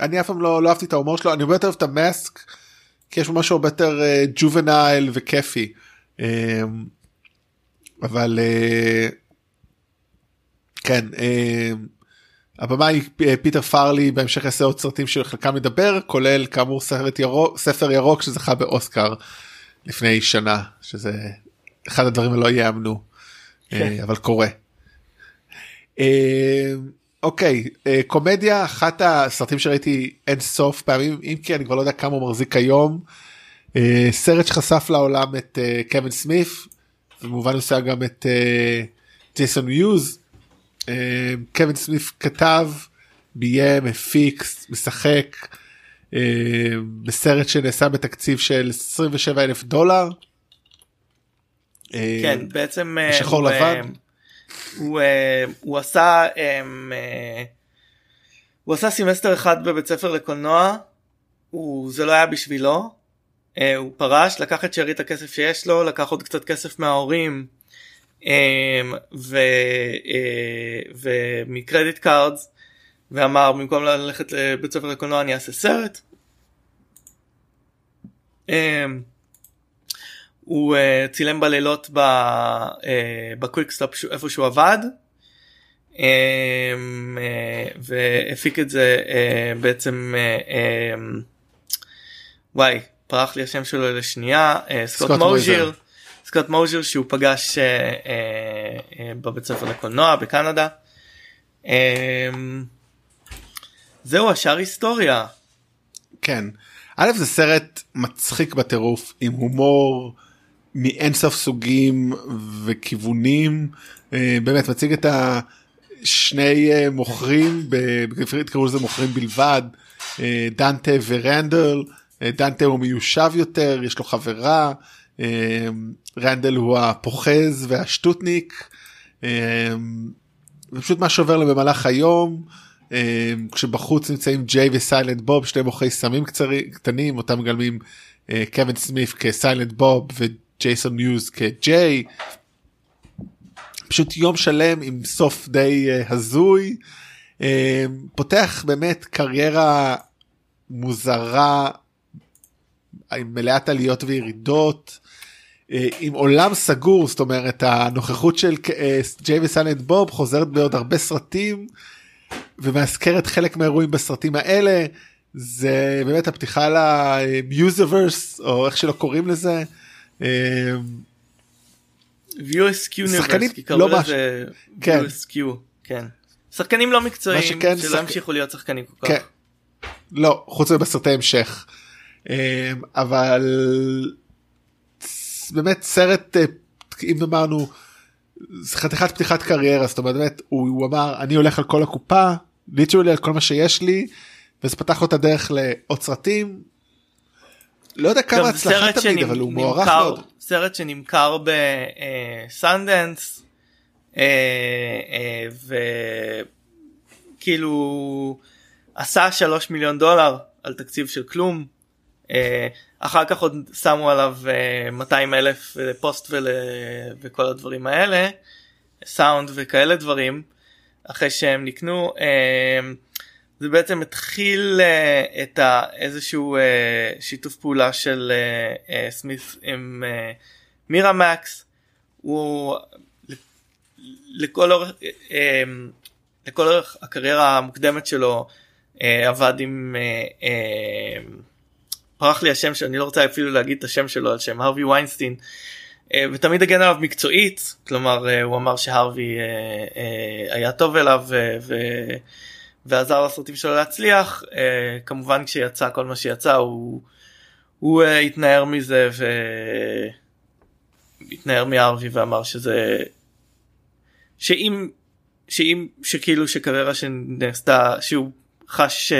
אני אף פעם לא, לא אהבתי את ההומור שלו אני הרבה יותר אוהב את המאסק כי יש משהו הרבה יותר uh, ג'ובנייל וכיפי. Uh, אבל כן uh, הבמאי פיטר פארלי בהמשך יעשה עוד סרטים שחלקם מדבר כולל כאמור סרט ירוק ספר ירוק שזכה באוסקר לפני שנה שזה אחד הדברים הלא יאמנו כן. אבל קורה. אה, אוקיי אה, קומדיה אחת הסרטים שראיתי אין סוף פעמים אם כי אני כבר לא יודע כמה הוא מחזיק היום. אה, סרט שחשף לעולם את קווין סמיף במובן מסוים גם את ג'ייסון מיוז. קווין סמיף כתב ביים הפיק משחק בסרט שנעשה בתקציב של 27 אלף דולר. כן בעצם שחור לבן. הוא, הוא עשה הוא עשה סמסטר אחד בבית ספר לקולנוע הוא זה לא היה בשבילו הוא פרש לקח את שארית הכסף שיש לו לקח עוד קצת כסף מההורים ו, uh, ומ credit cards ואמר במקום ללכת לבית ספר לקולנוע אני אעשה סרט. Um, הוא uh, צילם בלילות ב Quick Stop uh, איפה שהוא עבד uh, והפיק את זה בעצם וואי פרח לי השם שלו לשנייה סקוט מוז'יר סקוט מוז'יר שהוא פגש uh, uh, uh, בבית ספר לקולנוע בקנדה. Um, זהו השאר היסטוריה. כן. א' זה סרט מצחיק בטירוף עם הומור מאינסוף סוגים וכיוונים אה, באמת מציג את השני אה, מוכרים בעברית קראו לזה מוכרים בלבד אה, דנטה ורנדל דנטה הוא מיושב יותר יש לו חברה רנדל הוא הפוחז והשטוטניק ופשוט מה שעובר לו במהלך היום כשבחוץ נמצאים ג'יי וסיילנט בוב שני מוכרי סמים קטנים אותם מגלמים קווין סמיף כסיילנט בוב ג'ייסון מיוז כג'יי. פשוט יום שלם עם סוף די uh, הזוי. פותח באמת קריירה מוזרה עם מלאת עליות וירידות. Uh, עם עולם סגור זאת אומרת הנוכחות של ג'יי וסלנט בוב חוזרת בעוד הרבה סרטים ומאזכרת חלק מהאירועים בסרטים האלה זה באמת הפתיחה למיוזיברס או איך שלא קוראים לזה שחקנים לא כן. כן שחקנים לא מקצועיים שלא שחק... המשיכו להיות שחקנים כל כך. כן. לא חוץ מבסרטי המשך אבל באמת סרט אה, אם אמרנו חתיכת פתיחת קריירה זאת אומרת באמת הוא, הוא אמר אני הולך על כל הקופה ליטרלי על כל מה שיש לי וזה פתח לו את הדרך לעוד סרטים. לא יודע כמה הצלחה תמיד שנמ... אבל הוא מוערך מאוד. סרט שנמכר בסנדנס אה, אה, וכאילו עשה שלוש מיליון דולר על תקציב של כלום. אה, אחר כך עוד שמו עליו 200 אלף פוסט ול... וכל הדברים האלה סאונד וכאלה דברים אחרי שהם נקנו זה בעצם התחיל את. איזשהו שיתוף פעולה של סמית עם מירה מקס הוא לכל אורך לכל אורך הקריירה המוקדמת שלו עבד עם פרח לי השם שאני לא רוצה אפילו להגיד את השם שלו על שם הרווי ויינסטין ותמיד הגן עליו מקצועית כלומר הוא אמר שהרווי היה טוב אליו ו... ועזר לסרטים שלו להצליח. כמובן כשיצא כל מה שיצא הוא, הוא התנער מזה והתנער מהרווי ואמר שזה שאם שאם שכאילו שקריירה שנעשתה שהוא חש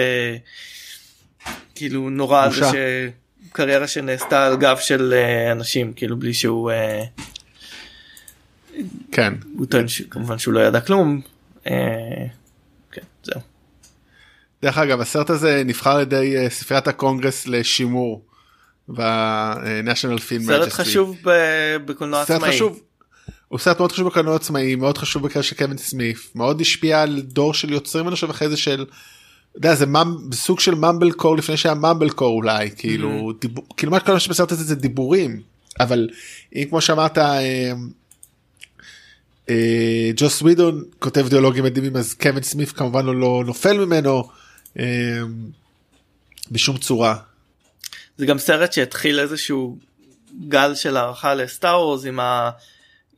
כאילו נורא זה שקריירה שנעשתה על גב של uh, אנשים כאילו בלי שהוא uh, כן הוא טוען כמובן שהוא לא ידע כלום. Uh, כן זהו. דרך אגב הסרט הזה נבחר על ידי ספריית הקונגרס לשימור ב National Film סרט חשוב בקולנוע עצמאי. חשוב. הוא סרט מאוד חשוב בקולנוע עצמאי מאוד חשוב בקשר של קווין סמית' מאוד השפיע על דור של יוצרים אני חושב אחרי זה של יודע, זה ממ... סוג של mumblecore לפני שהיה mumblecore אולי כאילו mm. דיבור כאילו מה מה שבסרט הזה זה דיבורים אבל אם כמו שאמרת אה, אה, ג'וס ווידון כותב דיאלוגים מדהימים אז קווין סמיף כמובן לא, לא נופל ממנו אה, בשום צורה. זה גם סרט שהתחיל איזשהו גל של הערכה לסטאר וורז עם ה...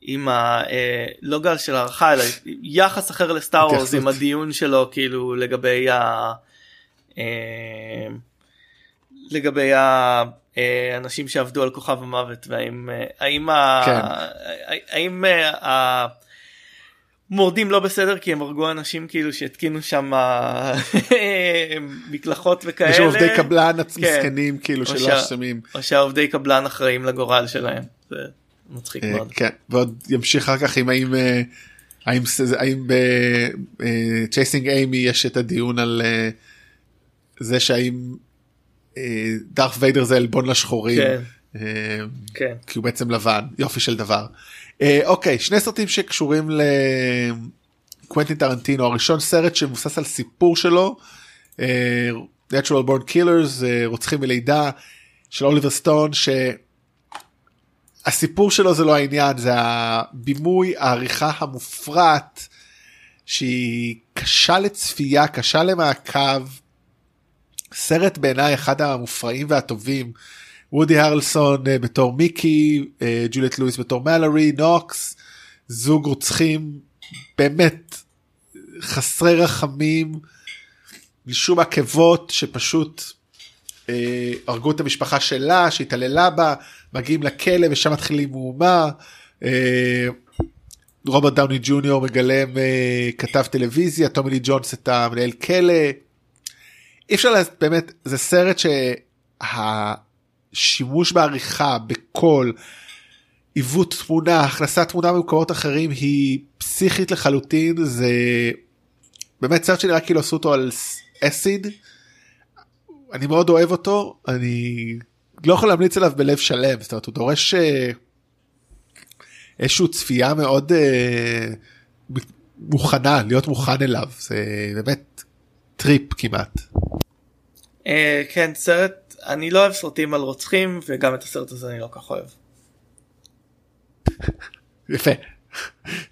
עם ה... אה, לא גל של הערכה אלא יחס אחר לסטאר וורס עם הדיון שלו כאילו לגבי ה... אה, לגבי האנשים שעבדו על כוכב המוות והאם האם כן. האם המורדים לא בסדר כי הם הרגו אנשים כאילו שהתקינו שם מקלחות וכאלה. יש עובדי קבלן עצמסכנים כן. כאילו שלא אשמים. או שהעובדי קבלן אחראים לגורל שלהם. זה... מצחיק אה, מאוד. כן, ועוד ימשיך אחר כך עם האם אה, האם האם בצ'ייסינג איימי יש את הדיון על אה, זה שהאם דארף ויידר זה עלבון לשחורים. כן. כן. כי הוא בעצם לבן יופי של דבר. אוקיי שני סרטים שקשורים לקוונטין טרנטינו הראשון סרט שמבוסס על סיפור שלו. Natural Born Killers רוצחים מלידה של אוליבר סטון ש... הסיפור שלו זה לא העניין זה הבימוי העריכה המופרעת שהיא קשה לצפייה קשה למעקב. סרט בעיניי אחד המופרעים והטובים. וודי הרלסון אה, בתור מיקי אה, ג'ולט לואיס בתור מלורי נוקס זוג רוצחים באמת חסרי רחמים שום עקבות שפשוט אה, הרגו את המשפחה שלה שהתעללה בה מגיעים לכלא ושם מתחילים מהומה. אה, רוברט דאוני ג'וניור מגלם אה, כתב טלוויזיה טומי לי ג'ונס את המנהל כלא. אי אפשר לדעת באמת זה סרט שהשימוש בעריכה בקול עיוות תמונה הכנסת תמונה במקומות אחרים היא פסיכית לחלוטין זה באמת סרט שנראה כאילו עשו אותו על אסיד. אני מאוד אוהב אותו אני לא יכול להמליץ עליו בלב שלם זאת אומרת הוא דורש אה, איזושהי צפייה מאוד אה, מוכנה להיות מוכן אליו זה באמת טריפ כמעט. אה, כן סרט אני לא אוהב סרטים על רוצחים וגם את הסרט הזה אני לא כך אוהב. יפה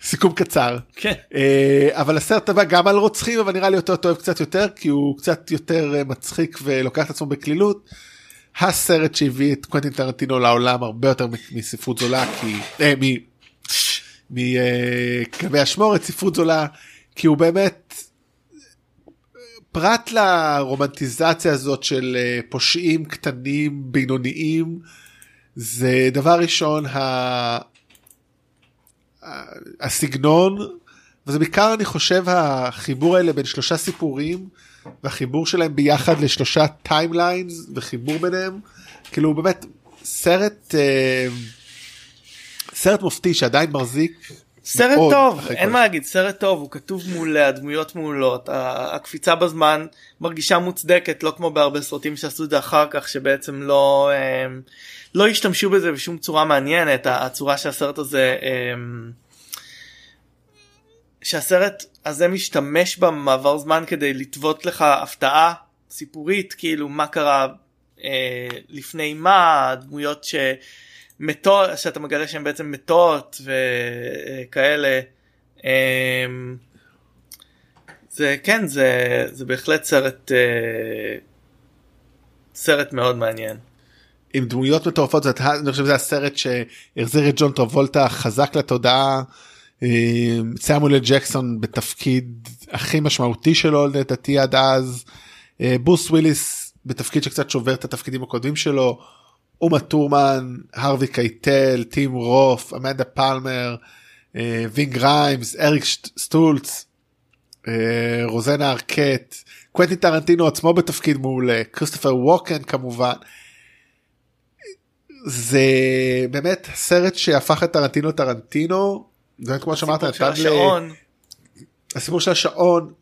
סיכום קצר כן. אבל הסרט הבא גם על רוצחים אבל נראה לי אותו אוהב קצת יותר כי הוא קצת יותר מצחיק ולוקח את עצמו בקלילות. הסרט שהביא את קוונטין טרנטינו לעולם הרבה יותר מספרות זולה כי אה, מכלבי אה, אשמורת ספרות זולה כי הוא באמת פרט לרומנטיזציה הזאת של אה, פושעים קטנים בינוניים זה דבר ראשון ה... הסגנון וזה בעיקר אני חושב החיבור האלה בין שלושה סיפורים והחיבור שלהם ביחד לשלושה timelines וחיבור ביניהם כאילו באמת סרט אה, סרט מופתי שעדיין מחזיק. סרט טוב אין כל... מה להגיד סרט טוב הוא כתוב מעולה הדמויות מעולות הקפיצה בזמן מרגישה מוצדקת לא כמו בהרבה סרטים שעשו את זה אחר כך שבעצם לא אה, לא השתמשו בזה בשום צורה מעניינת הצורה שהסרט הזה. אה, שהסרט הזה משתמש במעבר זמן כדי לטוות לך הפתעה סיפורית כאילו מה קרה אה, לפני מה דמויות שמתות שאתה מגלה שהן בעצם מתות וכאלה. אה, זה כן זה זה בהחלט סרט אה, סרט מאוד מעניין. עם דמויות מטורפות אני חושב שזה הסרט שהחזיר את ג'ון טרבולטה חזק לתודעה. סמואל ג'קסון בתפקיד הכי משמעותי שלו לדעתי עד אז. ברוס וויליס בתפקיד שקצת שובר את התפקידים הקודמים שלו. אומה טורמן, הרווי קייטל, טים רות', אמנדה פלאמר, וינג ריימס, אריק סטולץ, רוזנה ארקט, קוונטין טרנטינו עצמו בתפקיד מעולה, כריסטופר ווקן כמובן. זה באמת סרט שהפך את טרנטינו טרנטינו זה כמו שאמרת הסיפור של השעון. הסיפור של השעון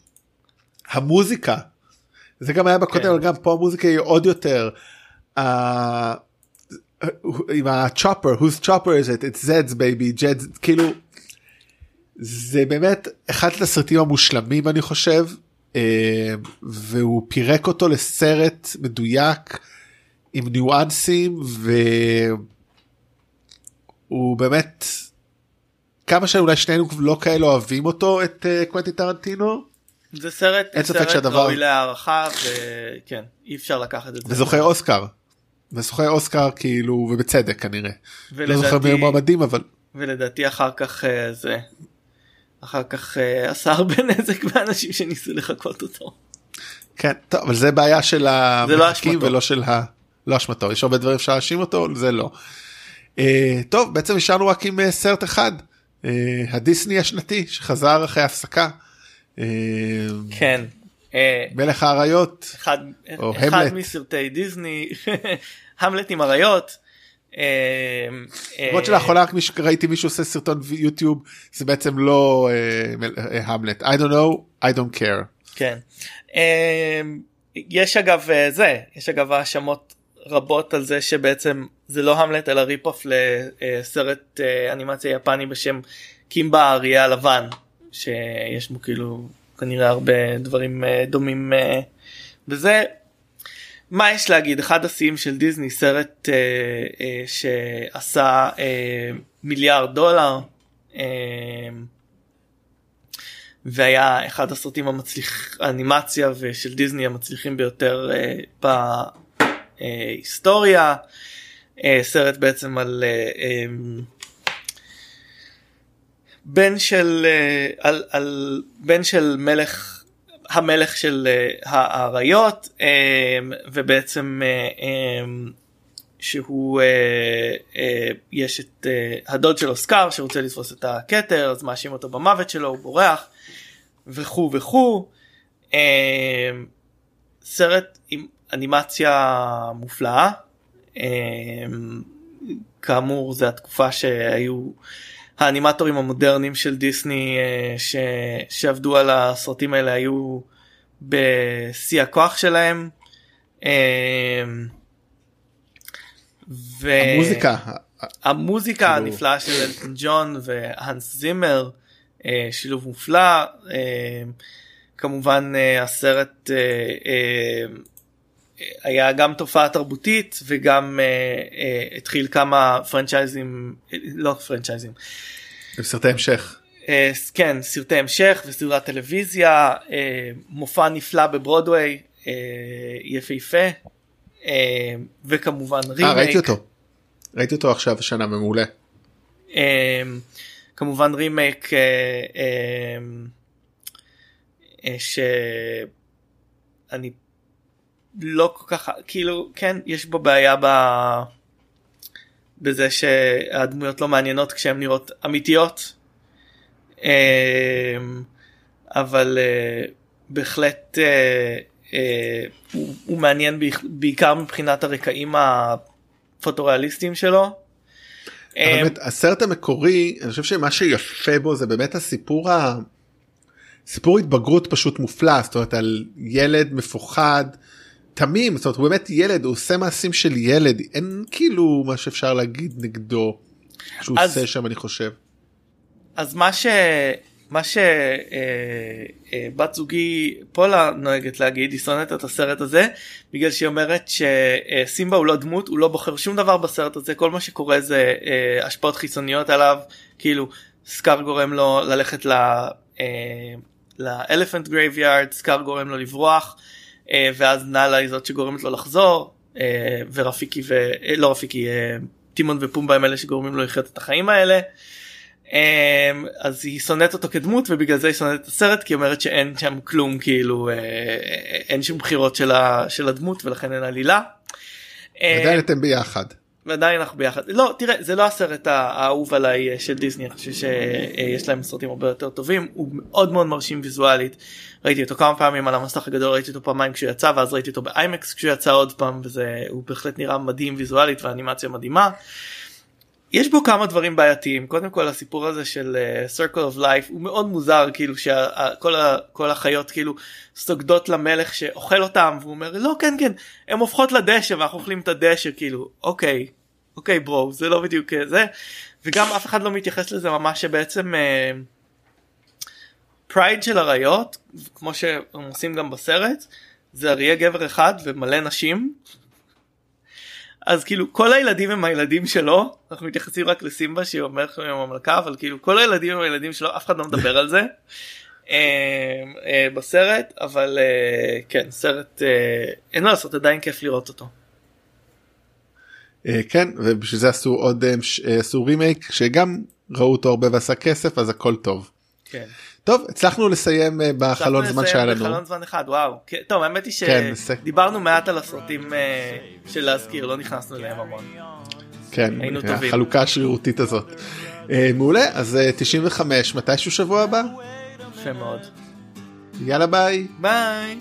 המוזיקה זה גם היה בקודם כן. אבל גם פה המוזיקה היא עוד יותר עם הצ'ופר whose chopper is it? It's Zed's baby Jed's כאילו זה באמת אחד הסרטים המושלמים אני חושב uh, והוא פירק אותו לסרט מדויק עם ניואנסים והוא באמת כמה שאולי שנינו לא כאלה אוהבים אותו את uh, קוונטין טרנטינו. זה סרט, אין ספק שהדבר ראוי להערכה וכן אי אפשר לקחת את זה. וזוכה אוסקר. וזוכה אוסקר כאילו ובצדק כנראה. ולדעתי, לא זוכר מי מועמדים אבל. ולדעתי אחר כך uh, זה אחר כך uh, עשה הרבה נזק באנשים שניסו לחקות אותו. כן טוב אבל זה בעיה של לא המחקים לא ולא של ה... לא אשמתו יש הרבה דברים אפשר להאשים אותו זה לא. Uh, טוב בעצם נשארנו רק עם סרט אחד אה, הדיסני השנתי שחזר אחרי הפסקה. אה, כן. אה, מלך האריות. אחד, או אחד המלט. מסרטי דיסני, המלט עם אריות. למרות שלאחרונה רק ראיתי מישהו עושה סרטון יוטיוב זה בעצם לא המלט I don't know I don't care. כן. יש אגב זה יש אגב האשמות רבות על זה שבעצם זה לא המלט אלא rip-off לסרט אה, אנימציה יפני בשם קימבה האריה הלבן שיש בו כאילו כנראה הרבה דברים אה, דומים וזה אה, מה יש להגיד? אחד השיאים של דיסני סרט שעשה מיליארד דולר והיה אחד הסרטים המצליח אנימציה ושל דיסני המצליחים ביותר בהיסטוריה. אה, סרט בעצם על אה, אמ, בן של אה, על, על בן של מלך המלך של האריות ובעצם שהוא יש את הדוד של אוסקר שרוצה לתפוס את הכתר אז מאשים אותו במוות שלו הוא בורח וכו' וכו' סרט עם אנימציה מופלאה. אמ, כאמור זה התקופה שהיו האנימטורים המודרניים של דיסני אה, ש... שעבדו על הסרטים האלה היו בשיא הכוח שלהם. אמ, ו... המוזיקה. המוזיקה כאילו... הנפלאה של אלטון ג'ון והאנס זימר אה, שילוב מופלא. אמ, כמובן אה, הסרט היה גם תופעה תרבותית וגם uh, uh, התחיל כמה פרנצ'ייזים לא פרנצ'ייזים. סרטי המשך. Uh, כן סרטי המשך וסדרת טלוויזיה uh, מופע נפלא בברודוויי uh, יפהפה uh, וכמובן רימייק. ראיתי אותו. ראיתי אותו עכשיו השנה מעולה. Uh, כמובן רימייק uh, uh, uh, שאני לא כל כך כאילו כן יש בו בעיה ב... בזה שהדמויות לא מעניינות כשהן נראות אמיתיות. אמ, אבל אה, בהחלט אה, אה, הוא, הוא מעניין בעיקר מבחינת הרקעים הפוטוריאליסטיים שלו. באמת, הסרט המקורי אני חושב שמה שיפה בו זה באמת הסיפור ה... סיפור התבגרות פשוט מופלא זאת אומרת על ילד מפוחד תמים זאת אומרת הוא באמת ילד הוא עושה מעשים של ילד אין כאילו מה שאפשר להגיד נגדו שהוא אז, עושה שם אני חושב. אז מה ש... מה שבת אה, אה, זוגי פולה נוהגת להגיד היא שונאת את הסרט הזה בגלל שהיא אומרת שסימבה הוא לא דמות הוא לא בוחר שום דבר בסרט הזה כל מה שקורה זה אה, השפעות חיצוניות עליו כאילו סקאר גורם לו ללכת ל... ל elephant graveyard סקאר גורם לו לברוח ואז נאלה היא זאת שגורמת לו לחזור ורפיקי ולא רפיקי טימון ופומבה הם אלה שגורמים לו לחיות את החיים האלה. אז היא שונאת אותו כדמות ובגלל זה היא שונאת את הסרט כי היא אומרת שאין שם כלום כאילו אה, אין שום בחירות של, הדמות ולכן אין עלילה. עדיין אתם ביחד. ועדיין אנחנו ביחד. לא תראה זה לא הסרט האהוב עליי אה, של דיסני אני חושב שיש להם סרטים הרבה יותר טובים. הוא מאוד מאוד מרשים ויזואלית. ראיתי אותו כמה פעמים על המסך הגדול ראיתי אותו פעמיים כשהוא יצא ואז ראיתי אותו באיימקס כשהוא יצא עוד פעם וזה הוא בהחלט נראה מדהים ויזואלית ואנימציה מדהימה. יש בו כמה דברים בעייתיים. קודם כל הסיפור הזה של uh, circle of life הוא מאוד מוזר כאילו שכל החיות כאילו סוגדות למלך שאוכל אותם והוא אומר לא כן כן. הם הופכות לדשא ואנחנו אוכלים את הדשא כאילו אוקיי אוקיי bro זה לא בדיוק אה, זה. וגם אף אחד לא מתייחס לזה ממש שבעצם pride uh, של אריות כמו שהם עושים גם בסרט זה אריה גבר אחד ומלא נשים. אז כאילו כל הילדים הם הילדים שלו. אנחנו מתייחסים רק לסימבה שאומר לכם עם המלכה אבל כאילו כל הילדים הם הילדים שלו אף אחד לא מדבר על זה. אה, אה, בסרט אבל אה, כן סרט אין מה לעשות עדיין כיף לראות אותו. כן ובשביל זה עשו עוד עשו רימייק שגם ראו אותו הרבה ועשה כסף אז הכל טוב. כן. טוב הצלחנו לסיים אה, בחלון זמן שהיה לנו. בחלון זמן אחד וואו. כן, טוב האמת היא כן, שדיברנו מעט על הסרטים אה, של להזכיר לא נכנסנו אליהם המון. כן, החלוקה השרירותית הזאת. אה, מעולה אז 95 מתישהו שבוע הבא? יפה מאוד. יאללה ביי. ביי.